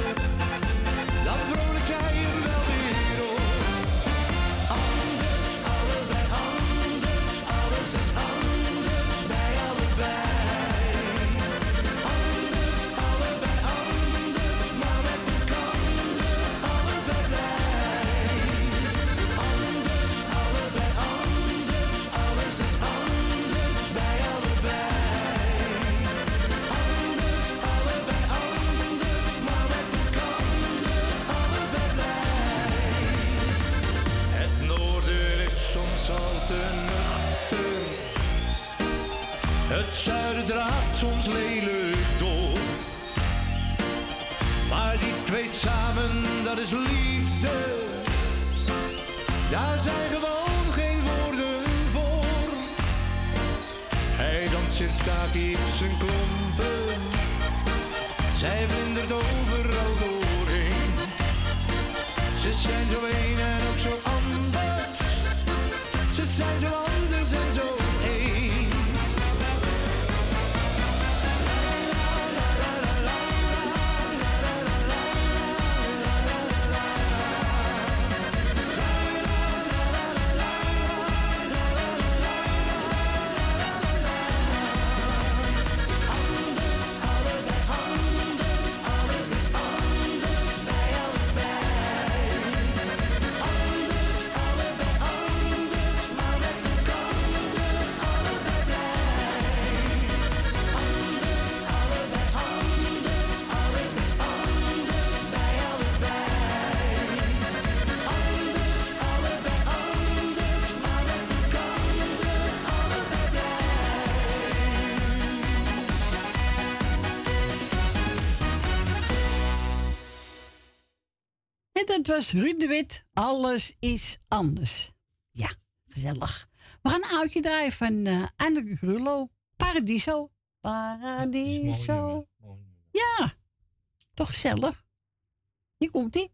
het was Ruud de Wit. Alles is anders. Ja, gezellig. We gaan een oudje drijven. van uh, Grullo. Paradiso. Paradiso. Ja, toch gezellig. Hier komt-ie.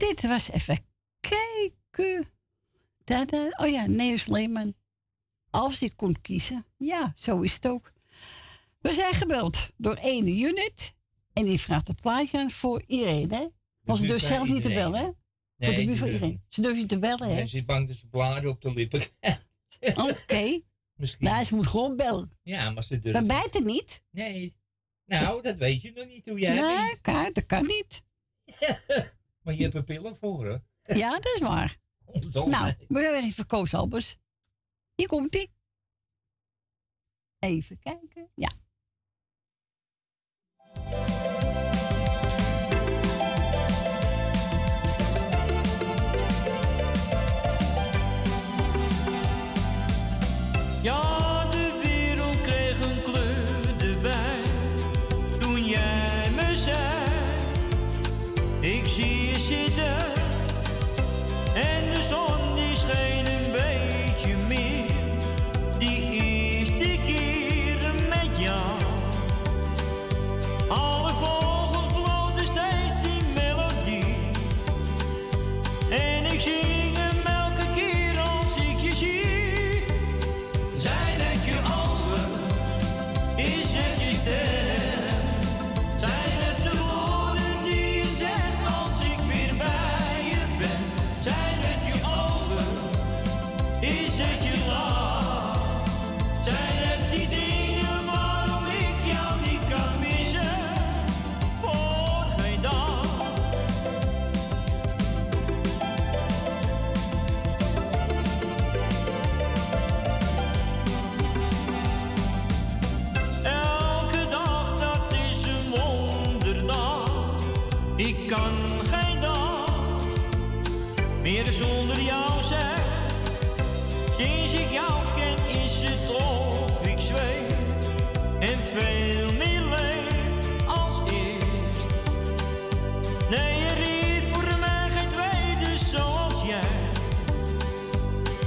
Dit was even kijken. Oh ja, Neus Leeman. Als hij kon kiezen. Ja, zo is het ook. We zijn gebeld door ene unit. En die vraagt een plaatje aan voor Irene. hè? Want ze durft zelf niet te bellen, hè? voor de die iedereen. Ze durft niet te bellen, hè? Ze is bang dat ze bladen op de lippen Oké. Misschien. Nou, ze moet gewoon bellen. Ja, maar ze durft. Dan bijt het niet. Nee. Nou, dat weet je nog niet hoe jij nee, bent. kan, dat kan niet. Maar je hebt er pillen voor, hè? Ja, dat is waar. Nou, we gaan weer even Koos Albers. Hier komt ie. Even kijken. Ja. Ja,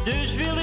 Dus wil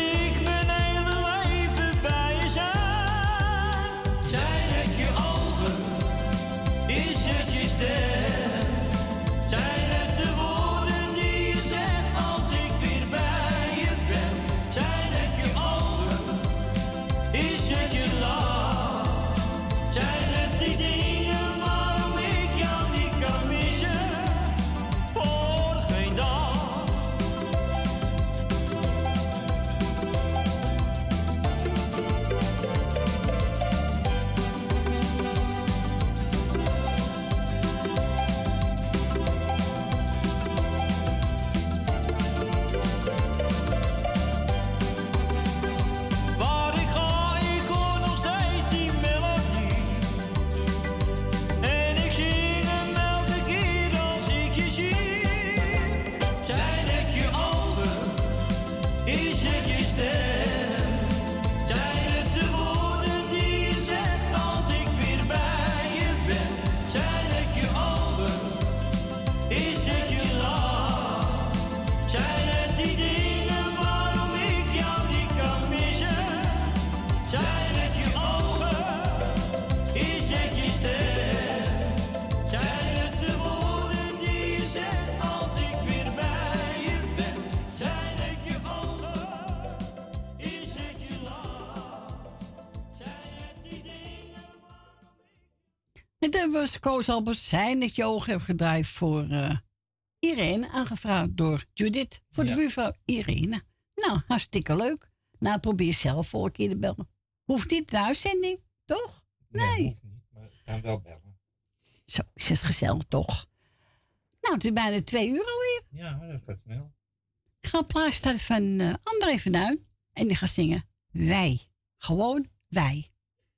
Koos Albers. Zijn dat je ogen heb gedraaid voor eh, Irene. Aangevraagd door Judith. Voor de buurvrouw Irene. Nou, hartstikke leuk. Nou, probeer zelf voor een keer te bellen. Hoeft niet de uitzending, toch? Nee. hoeft niet, maar ik kan wel bellen. Zo is het gezellig, toch? Nou, het is bijna twee uur alweer. Ja, dat gaat snel. Ik ga een plaats starten van eh André van Duin. En die gaat zingen Wij. Gewoon wij.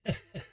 Wij,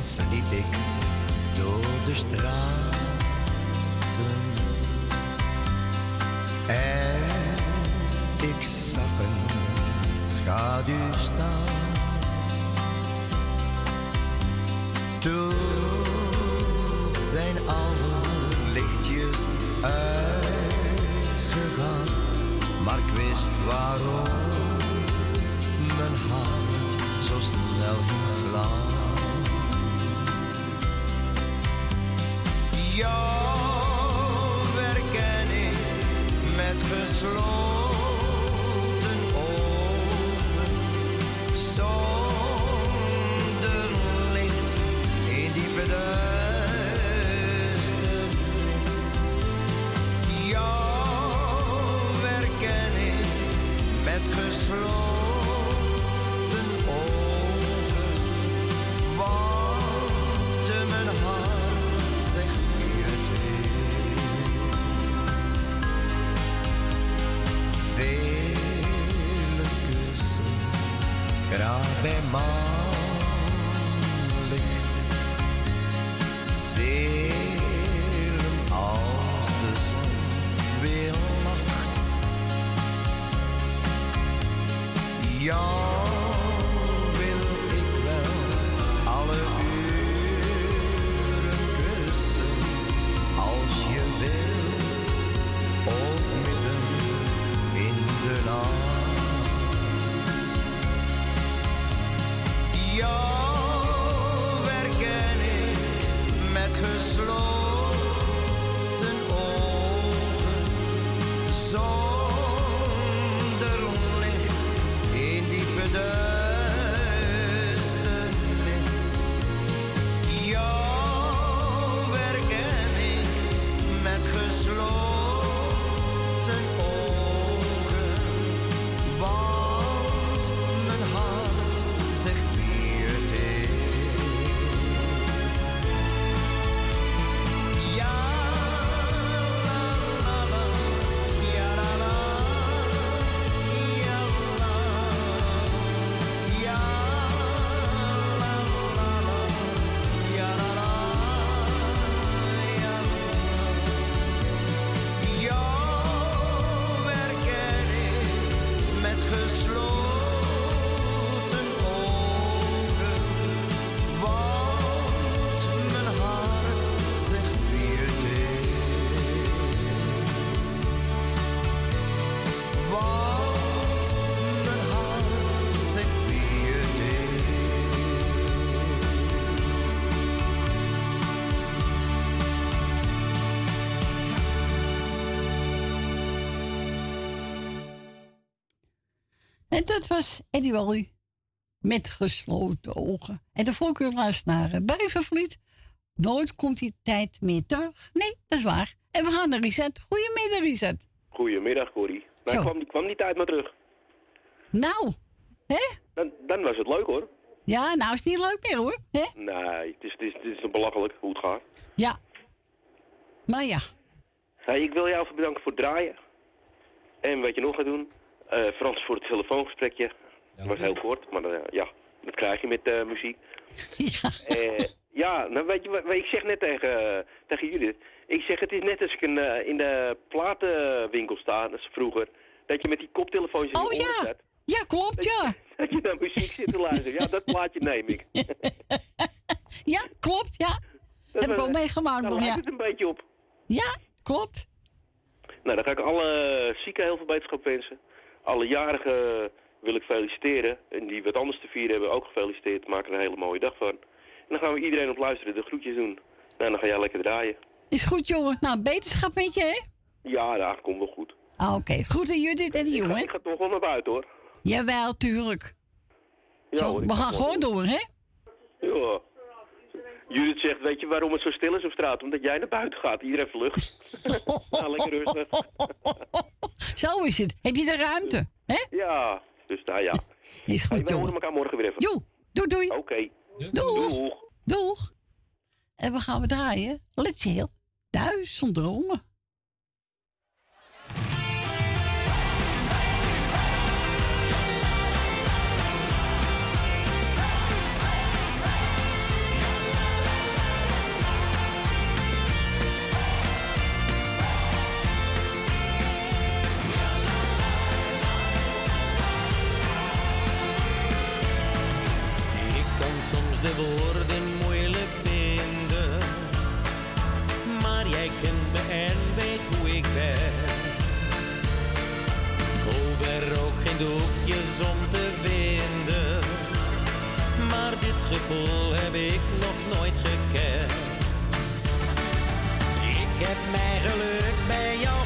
Sliep ik door de straten. En ik zag een schaduw staan. Toen zijn alle lichtjes uitgegaan, maar ik wist waarom mijn hart zo snel ging slaan. jou werken ik met gesloten. En dat was Eddie Wally met gesloten ogen. En de voorkeur luistert naar uh, Barry van Vliet. Nooit komt die tijd meer terug. Nee, dat is waar. En we gaan naar Richard. Goedemiddag, Richard. Goedemiddag, Corrie. Nou, Zo. kwam, kwam die tijd maar terug. Nou, hè? Dan, dan was het leuk hoor. Ja, nou is het niet leuk meer hoor. Hè? Nee, het is, het is, het is een belachelijk hoe het gaat. Ja. Maar ja. Hey, ik wil jou even bedanken voor het draaien. En wat je nog gaat doen. Eh, Frans voor het telefoongesprekje. Dat was heel kort, maar eh, ja, dat krijg je met eh, muziek. Ja. ja, nou weet je wat, ik zeg net tegen, tegen Judith. Ik zeg, het is net als ik een, in de platenwinkel sta, dat is vroeger. Dat je met die koptelefoontjes in Oh je ja. zet. Ja, klopt, ja. Dat je naar muziek zit te luisteren. Ja, dat plaatje neem ik. Ja, klopt, ja. Heb ik ook meegemaakt Daar nog, lijkt ja. het een beetje op. Ja, klopt. Nou, dan ga ik alle zieken heel veel beterschap wensen. Alle jarigen wil ik feliciteren. En die wat anders te vieren hebben ook gefeliciteerd. Maak er een hele mooie dag van. En dan gaan we iedereen op luisteren de groetjes doen. Nou, dan ga jij lekker draaien. Is goed, jongen. Nou, beterschap met je, hè? Ja, dat komt wel goed. Ah, Oké, goed en Judith en die jongen? Ik ga toch wel naar buiten hoor. Jawel, tuurlijk. Ja, Zo, hoor, we ga gaan gewoon door, hè? Ja. Judith zegt, weet je waarom het zo stil is op straat? Omdat jij naar buiten gaat. Iedereen vlucht. nou, lekker rustig. Zo is het. Heb je de ruimte, hè? Ja, dus nou ja. Is goed, Hey, horen elkaar morgen weer even. Jo, doei, doei. Oké. Doeg. Doeg. Doeg. En we gaan we draaien. Let's heel. Duizend dromen. Ik er ook geen doekjes om te vinden, maar dit gevoel heb ik nog nooit gekend. Ik heb mijn geluk bij jou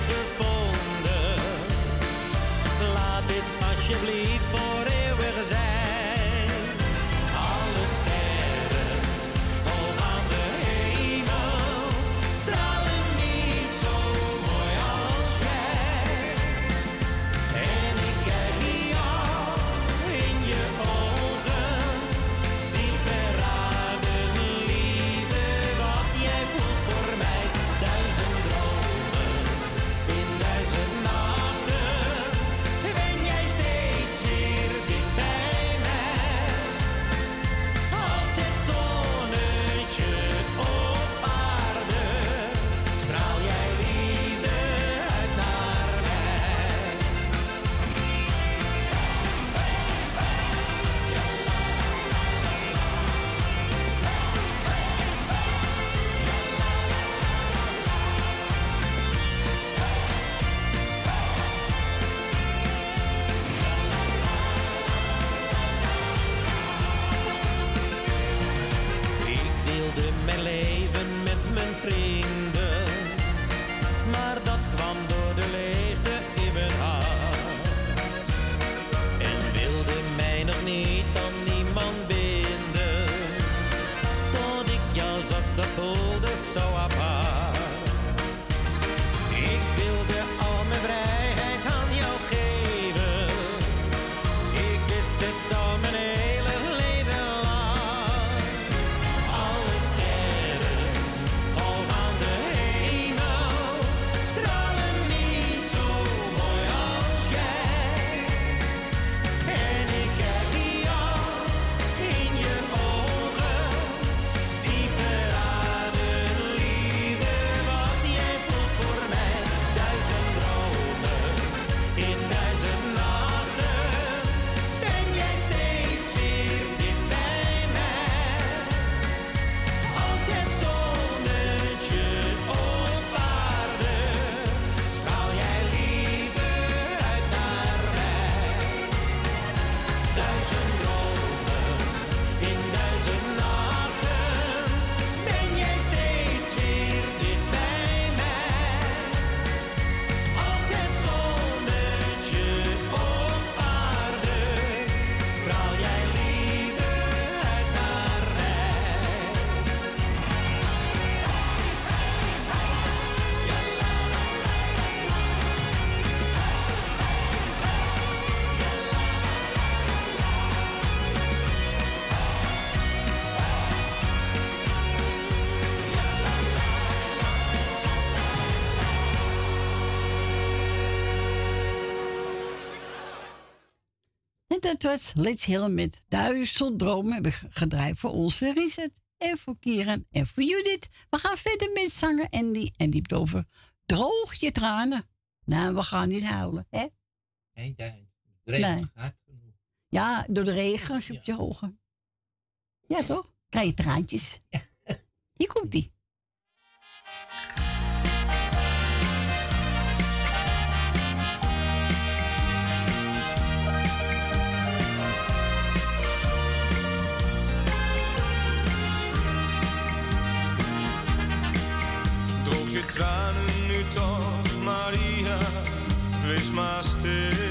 Dat was Let's Hill met Duizend Dromen hebben gedraaid voor onze Reset. En voor Kieran en voor Judith. We gaan verder met zangen Andy. En die heeft het over droog je tranen. Nou, we gaan niet huilen, hè? Nee. Het regent Nee. hard genoeg. Ja, door de regen als je op je ogen. Ja, toch? Krijg je traantjes. Hier komt je tranen nu toch, Maria, wees maar stil.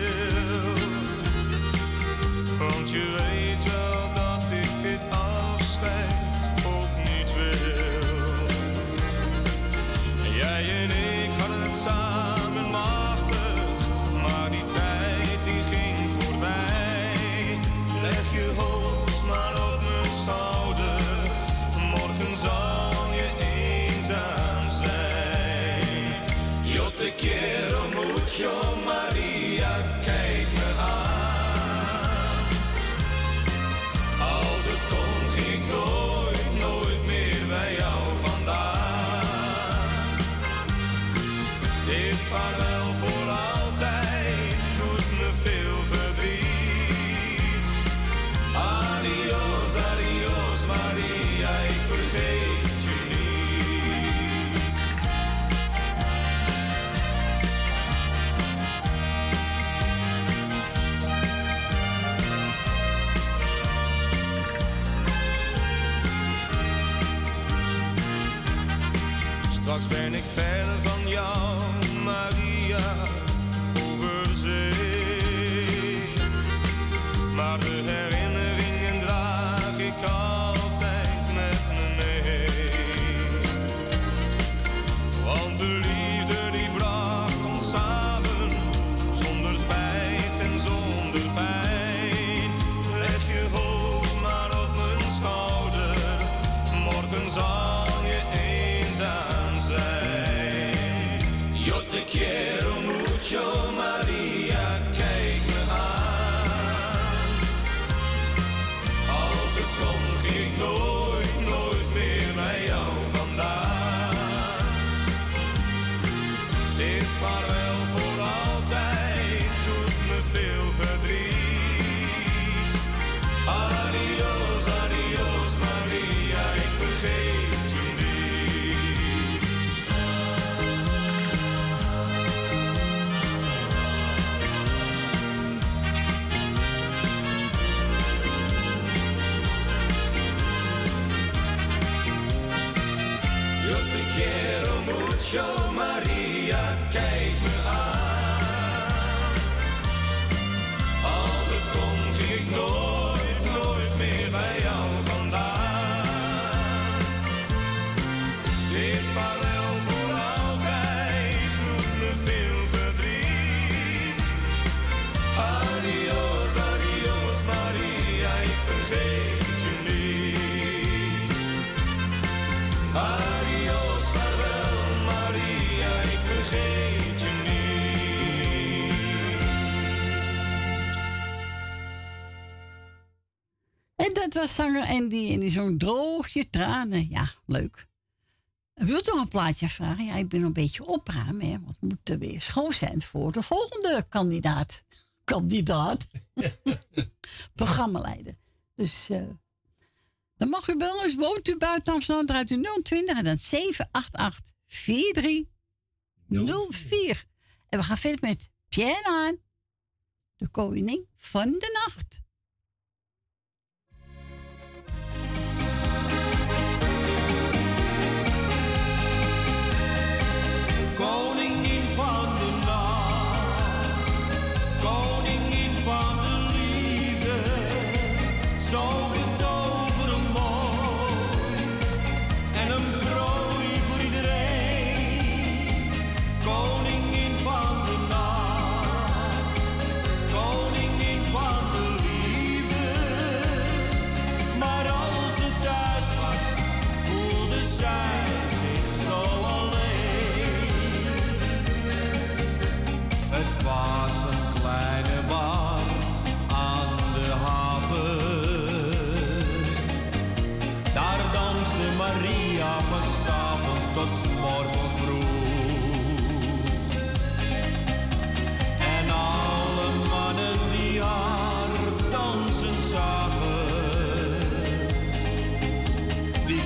Straks ben En Andy en die zo'n droog je tranen. Ja, leuk. Wilt u nog een plaatje vragen? Ja, ik ben een beetje opruimen, hè, want moet er weer schoon zijn voor de volgende kandidaat. Kandidaat. Programmaleider. Dus eh, dan mag u wel eens, woont u buiten Amsterdam, draait u 020 en dan 788 4304. En we gaan verder met Pierre aan, de koning van de nacht.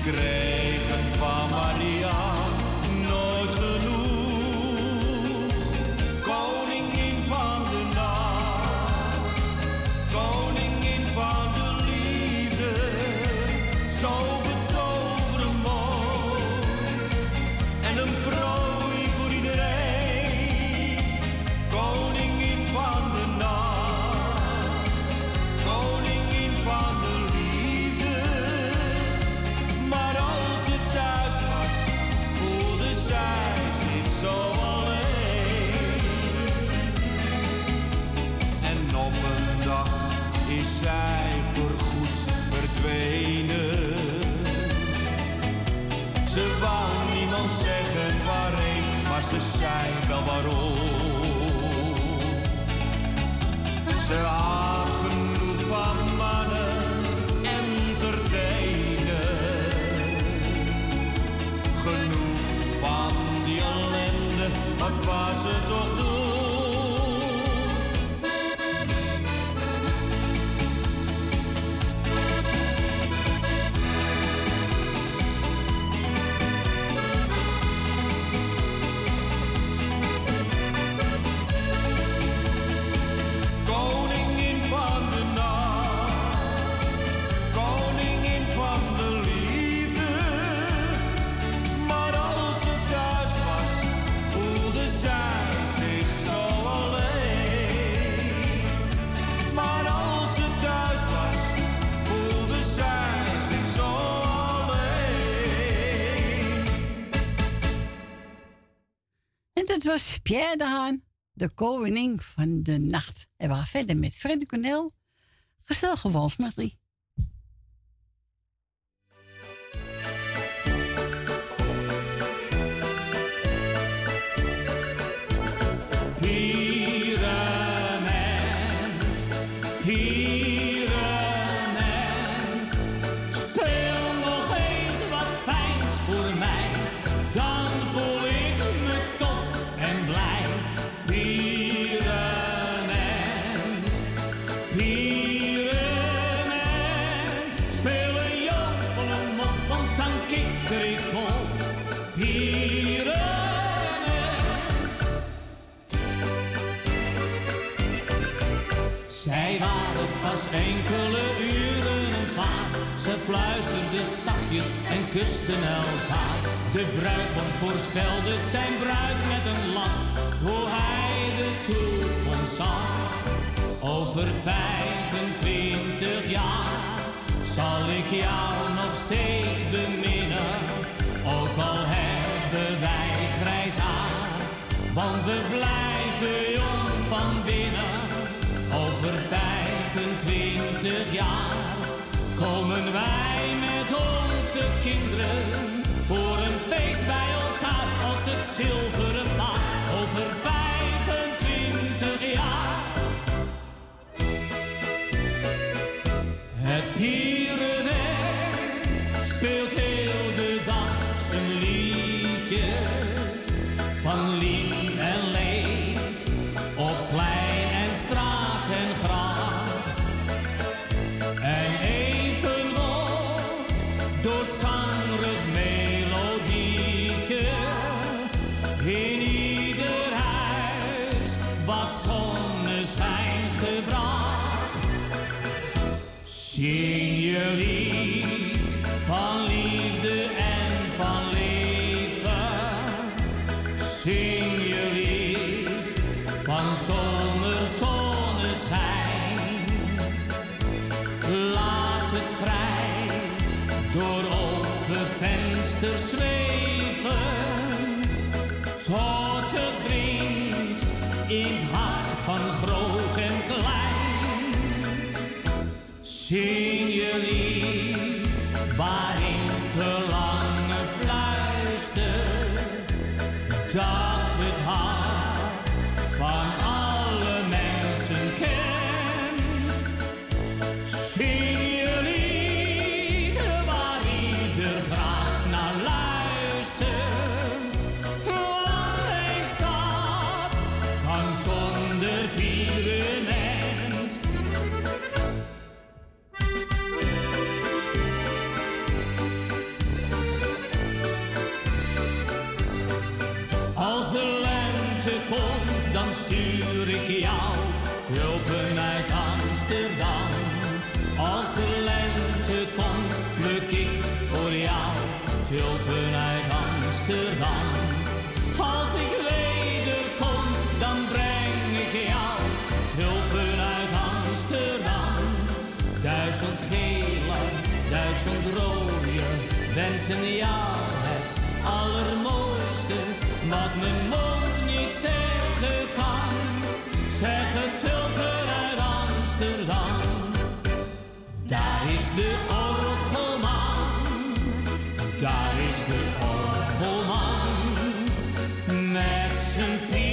great. Zei wel waarom. Ze had genoeg van mannen entertainen. Genoeg van die ellende, wat was het toch doen? Dat was Pierre de Haan, de koning van de nacht. En we gaan verder met Freddy Cornel. Gezellige wals We blijven jong van binnen. Over 25 jaar komen wij met onze kinderen voor een feest bij elkaar als het zilveren paar. Over 25 Lied van liefde en van leven. Zing je lied van zomer, zonneschijn. Laat het vrij door open vensters zweven. Tot het dringt in het hart van groot en klein. Zing je lied waarin verlangen fluistert. Als de lente komt, pluk ik voor jou tulpen uit Amsterdam. Als ik wederkom, dan breng ik jou tulpen uit Amsterdam. Duizend gele, duizend rode wensen jou het allermooiste. Wat mijn mond niet zeggen kan, zeggen tulpen Daar is de orgelman, daar is de orgelman met zijn vier.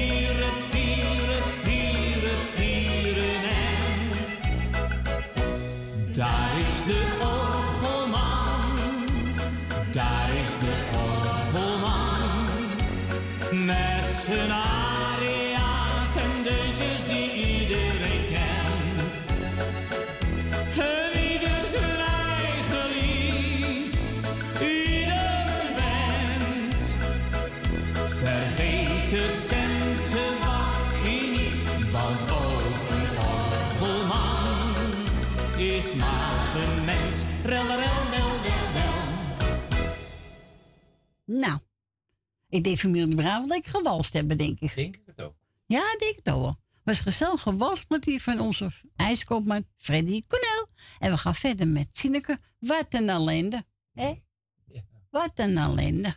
Nou, ik denk familie braaf dat ik gewalst heb, denk ik. Denk ik het ook. Ja, denk ik het ook wel. Was gezellig gewalst met die van onze ijskoopman Freddy Cornel. En we gaan verder met Sineke. Wat een ellende, hè? Ja. Wat een ellende.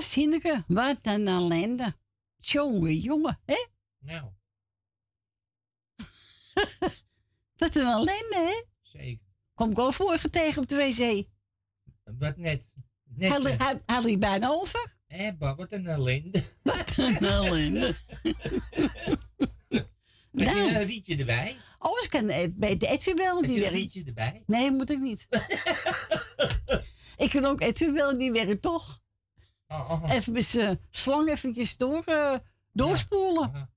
Ja, wat een ellende. Jongen, jongen, hè? Nou. wat een ellende, hè? Zeker. Kom ik al vorige tegen op de wc. Wat net. net had, eh. bijna over? Ebba, wat een ellende. Wat een ellende. Met nou. een rietje erbij. Oh, ik kan bij de Edwin bellen. Heb je een rietje erbij? Nee, moet ik niet. ik kan ook Edwin bellen, die werkt toch. Oh, oh. Even met zijn slang eventjes door, eh, doorspoelen.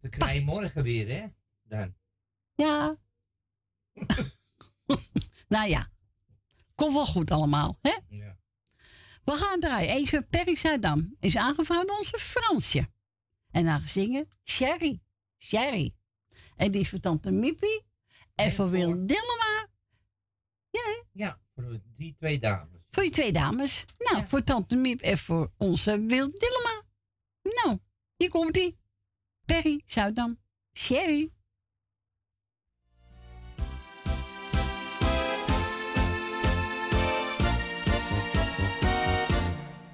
Dan krijg je morgen weer, hè? Dan. ja. nou ja, komt wel goed allemaal, hè? Ja. We gaan draaien. Eens met Perry Zuidam is aangevraagd door onze Fransje. En dan zingen Sherry. Sherry. En die is voor tante Mippie. En voor Wil Dillema. Ja? Ja, voor die twee dames. Voor die twee dames. Nou, voor tante Miep en voor onze Wil Dillema. Nou, hier komt ie. Perry Zuidam. Sherry.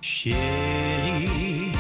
Chérie,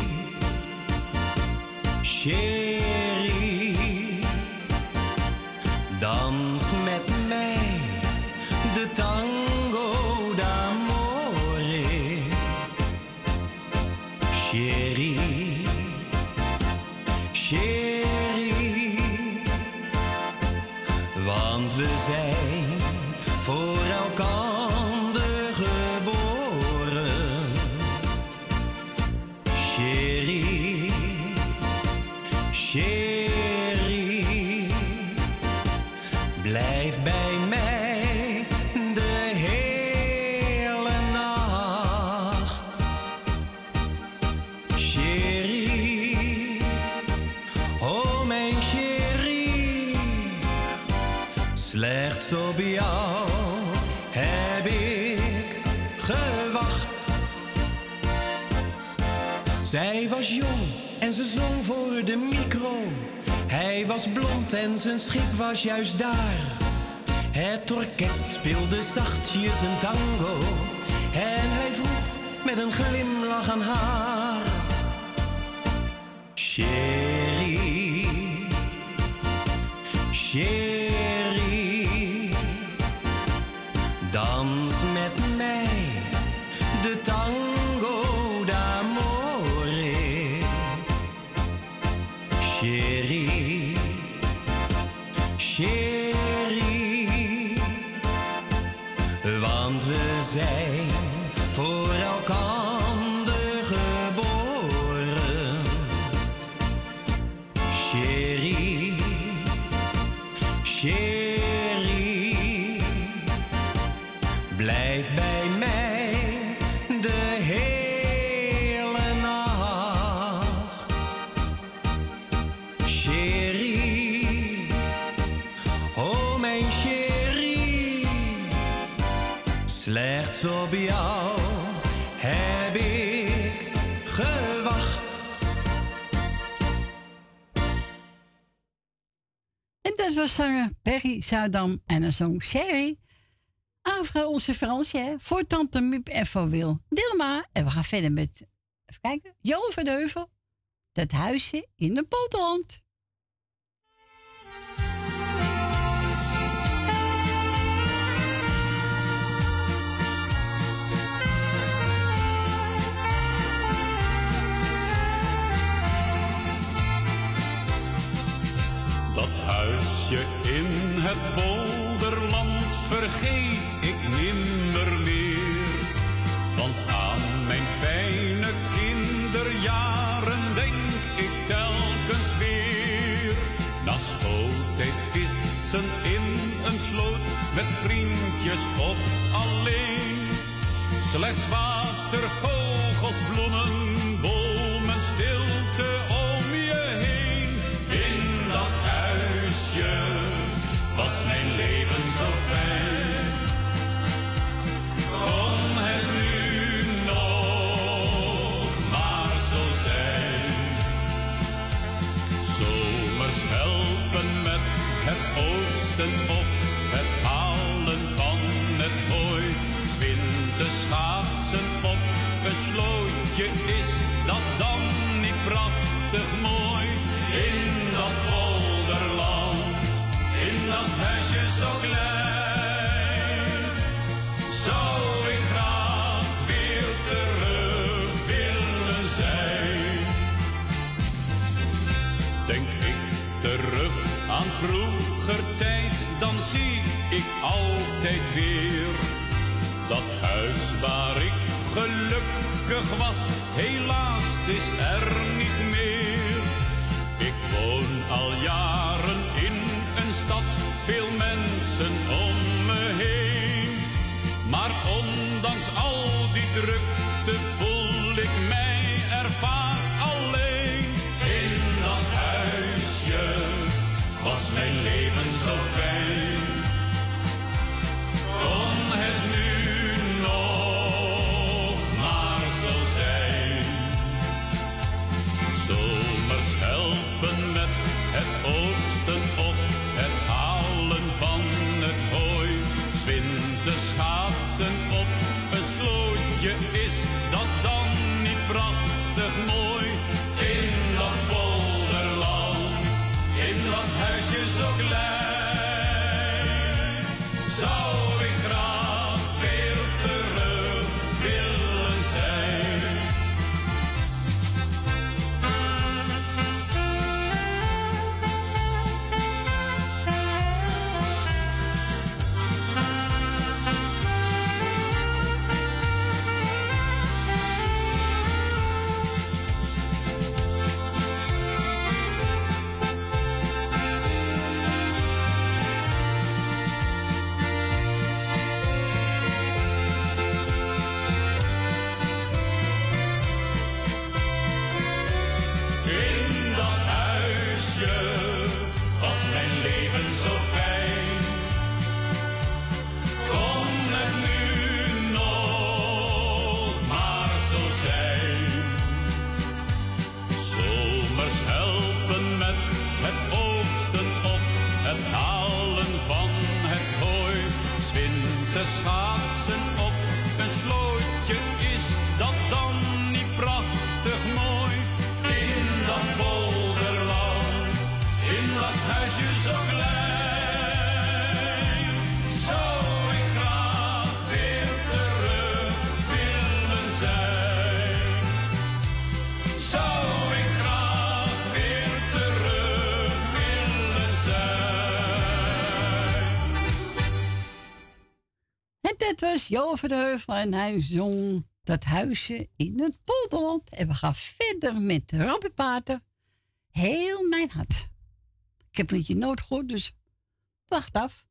Zij was jong en ze zong voor de micro. Hij was blond en zijn schip was juist daar. Het orkest speelde zachtjes een tango. En hij vroeg met een glimlach aan haar. Chérie, chérie, Zanger Perry Zuidam en een zong Sherry. Aangevraagd onze Fransje, voor tante Miep en voor Wil Dilma. En we gaan verder met, even kijken, Johan van Heuvel. Dat huisje in de Polderland. Dat huisje in het polderland vergeet ik nimmer meer. Want aan mijn fijne kinderjaren denk ik telkens weer. Na schooltijd vissen in een sloot met vriendjes of alleen. Slechts water, vogels, bloemen, waar ik gelukkig was, helaas is er niet meer. Ik woon al jaren Als je zo klein, zou ik graag weer terug willen zijn. Zo ik graag weer terug willen zijn? En dit was Jo van der Heuvelen en hij zong dat huisje in het polderland. En we gaan verder met rap het. Heel mijn hart. Ik heb een beetje nood gehoord, dus wacht af.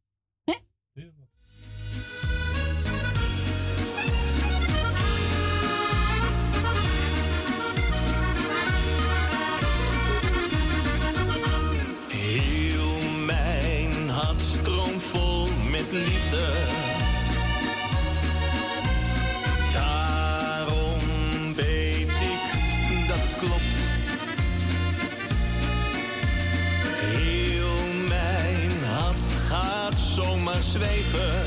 zweven.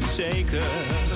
het zeker.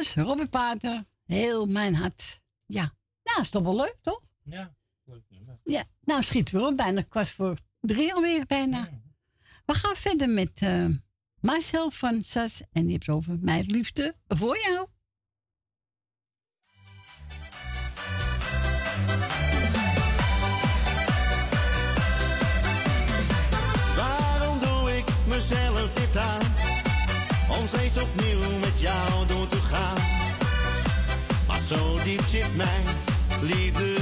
Dus Robert heel mijn hart. Ja, nou is toch wel leuk, toch? Ja. Ja, nou schiet we op, bijna kwast voor drie alweer, bijna. We gaan verder met eh, Marcel van Sas en die heeft over Mijn Liefde voor jou. Waarom doe ik mezelf dit aan? Om steeds Zo diep zit mijn liefde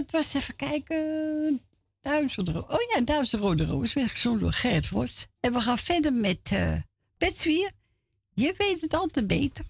het was even kijken. duizend rode, Oh ja, Duizelrode Roos. Zo door Gert Vos. En we gaan verder met uh, Betswier. Je weet het altijd beter.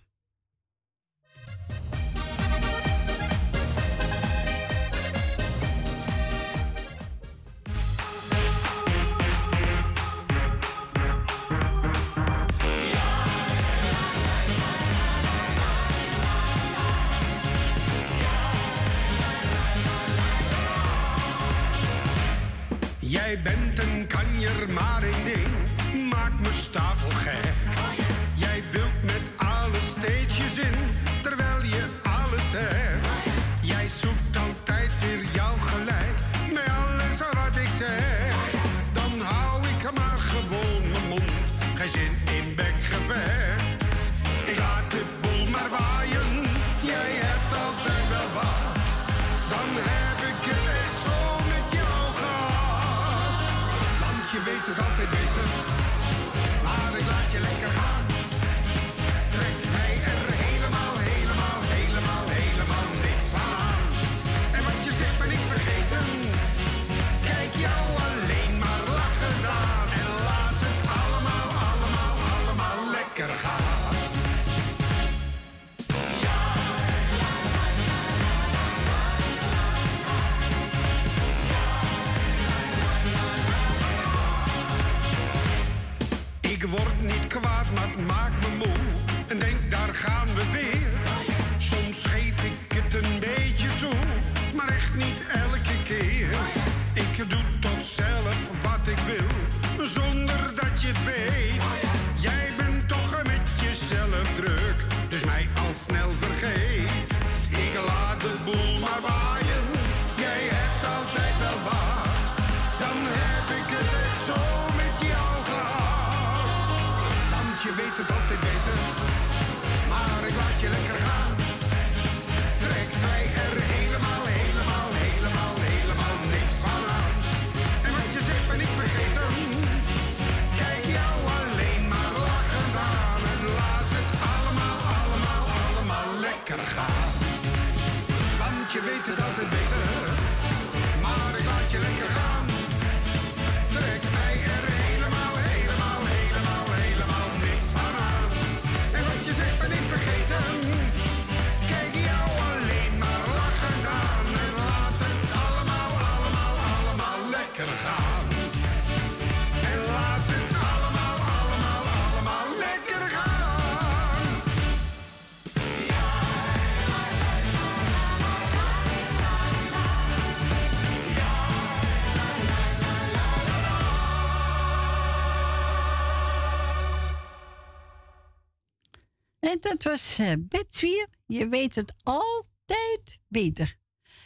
dat was uh, Je weet het altijd beter.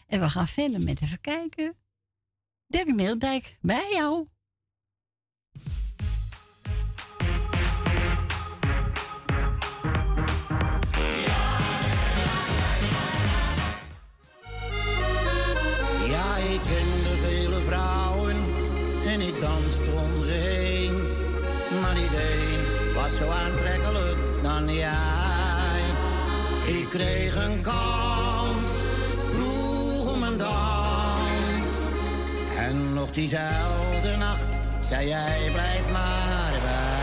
En we gaan verder met even kijken. Debbie Meeldijk, bij jou. Ja, ik kende vele vrouwen en ik danste om ze heen. Maar niet één was zo aantrekkelijk kreeg een kans, vroeg om een dans. En nog diezelfde nacht zei jij blijf maar bij.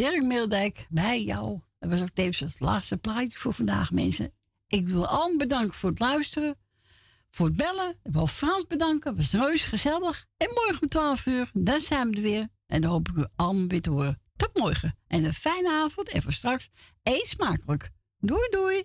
Dirk Meeldijk bij jou. Dat was ook tevens het laatste plaatje voor vandaag, mensen. Ik wil allen bedanken voor het luisteren, voor het bellen. Ik wil Frans bedanken, het was reuze gezellig. En morgen om 12 uur, dan zijn we er weer. En dan hoop ik u allemaal weer te horen. Tot morgen. En een fijne avond en voor straks eet smakelijk. Doei doei.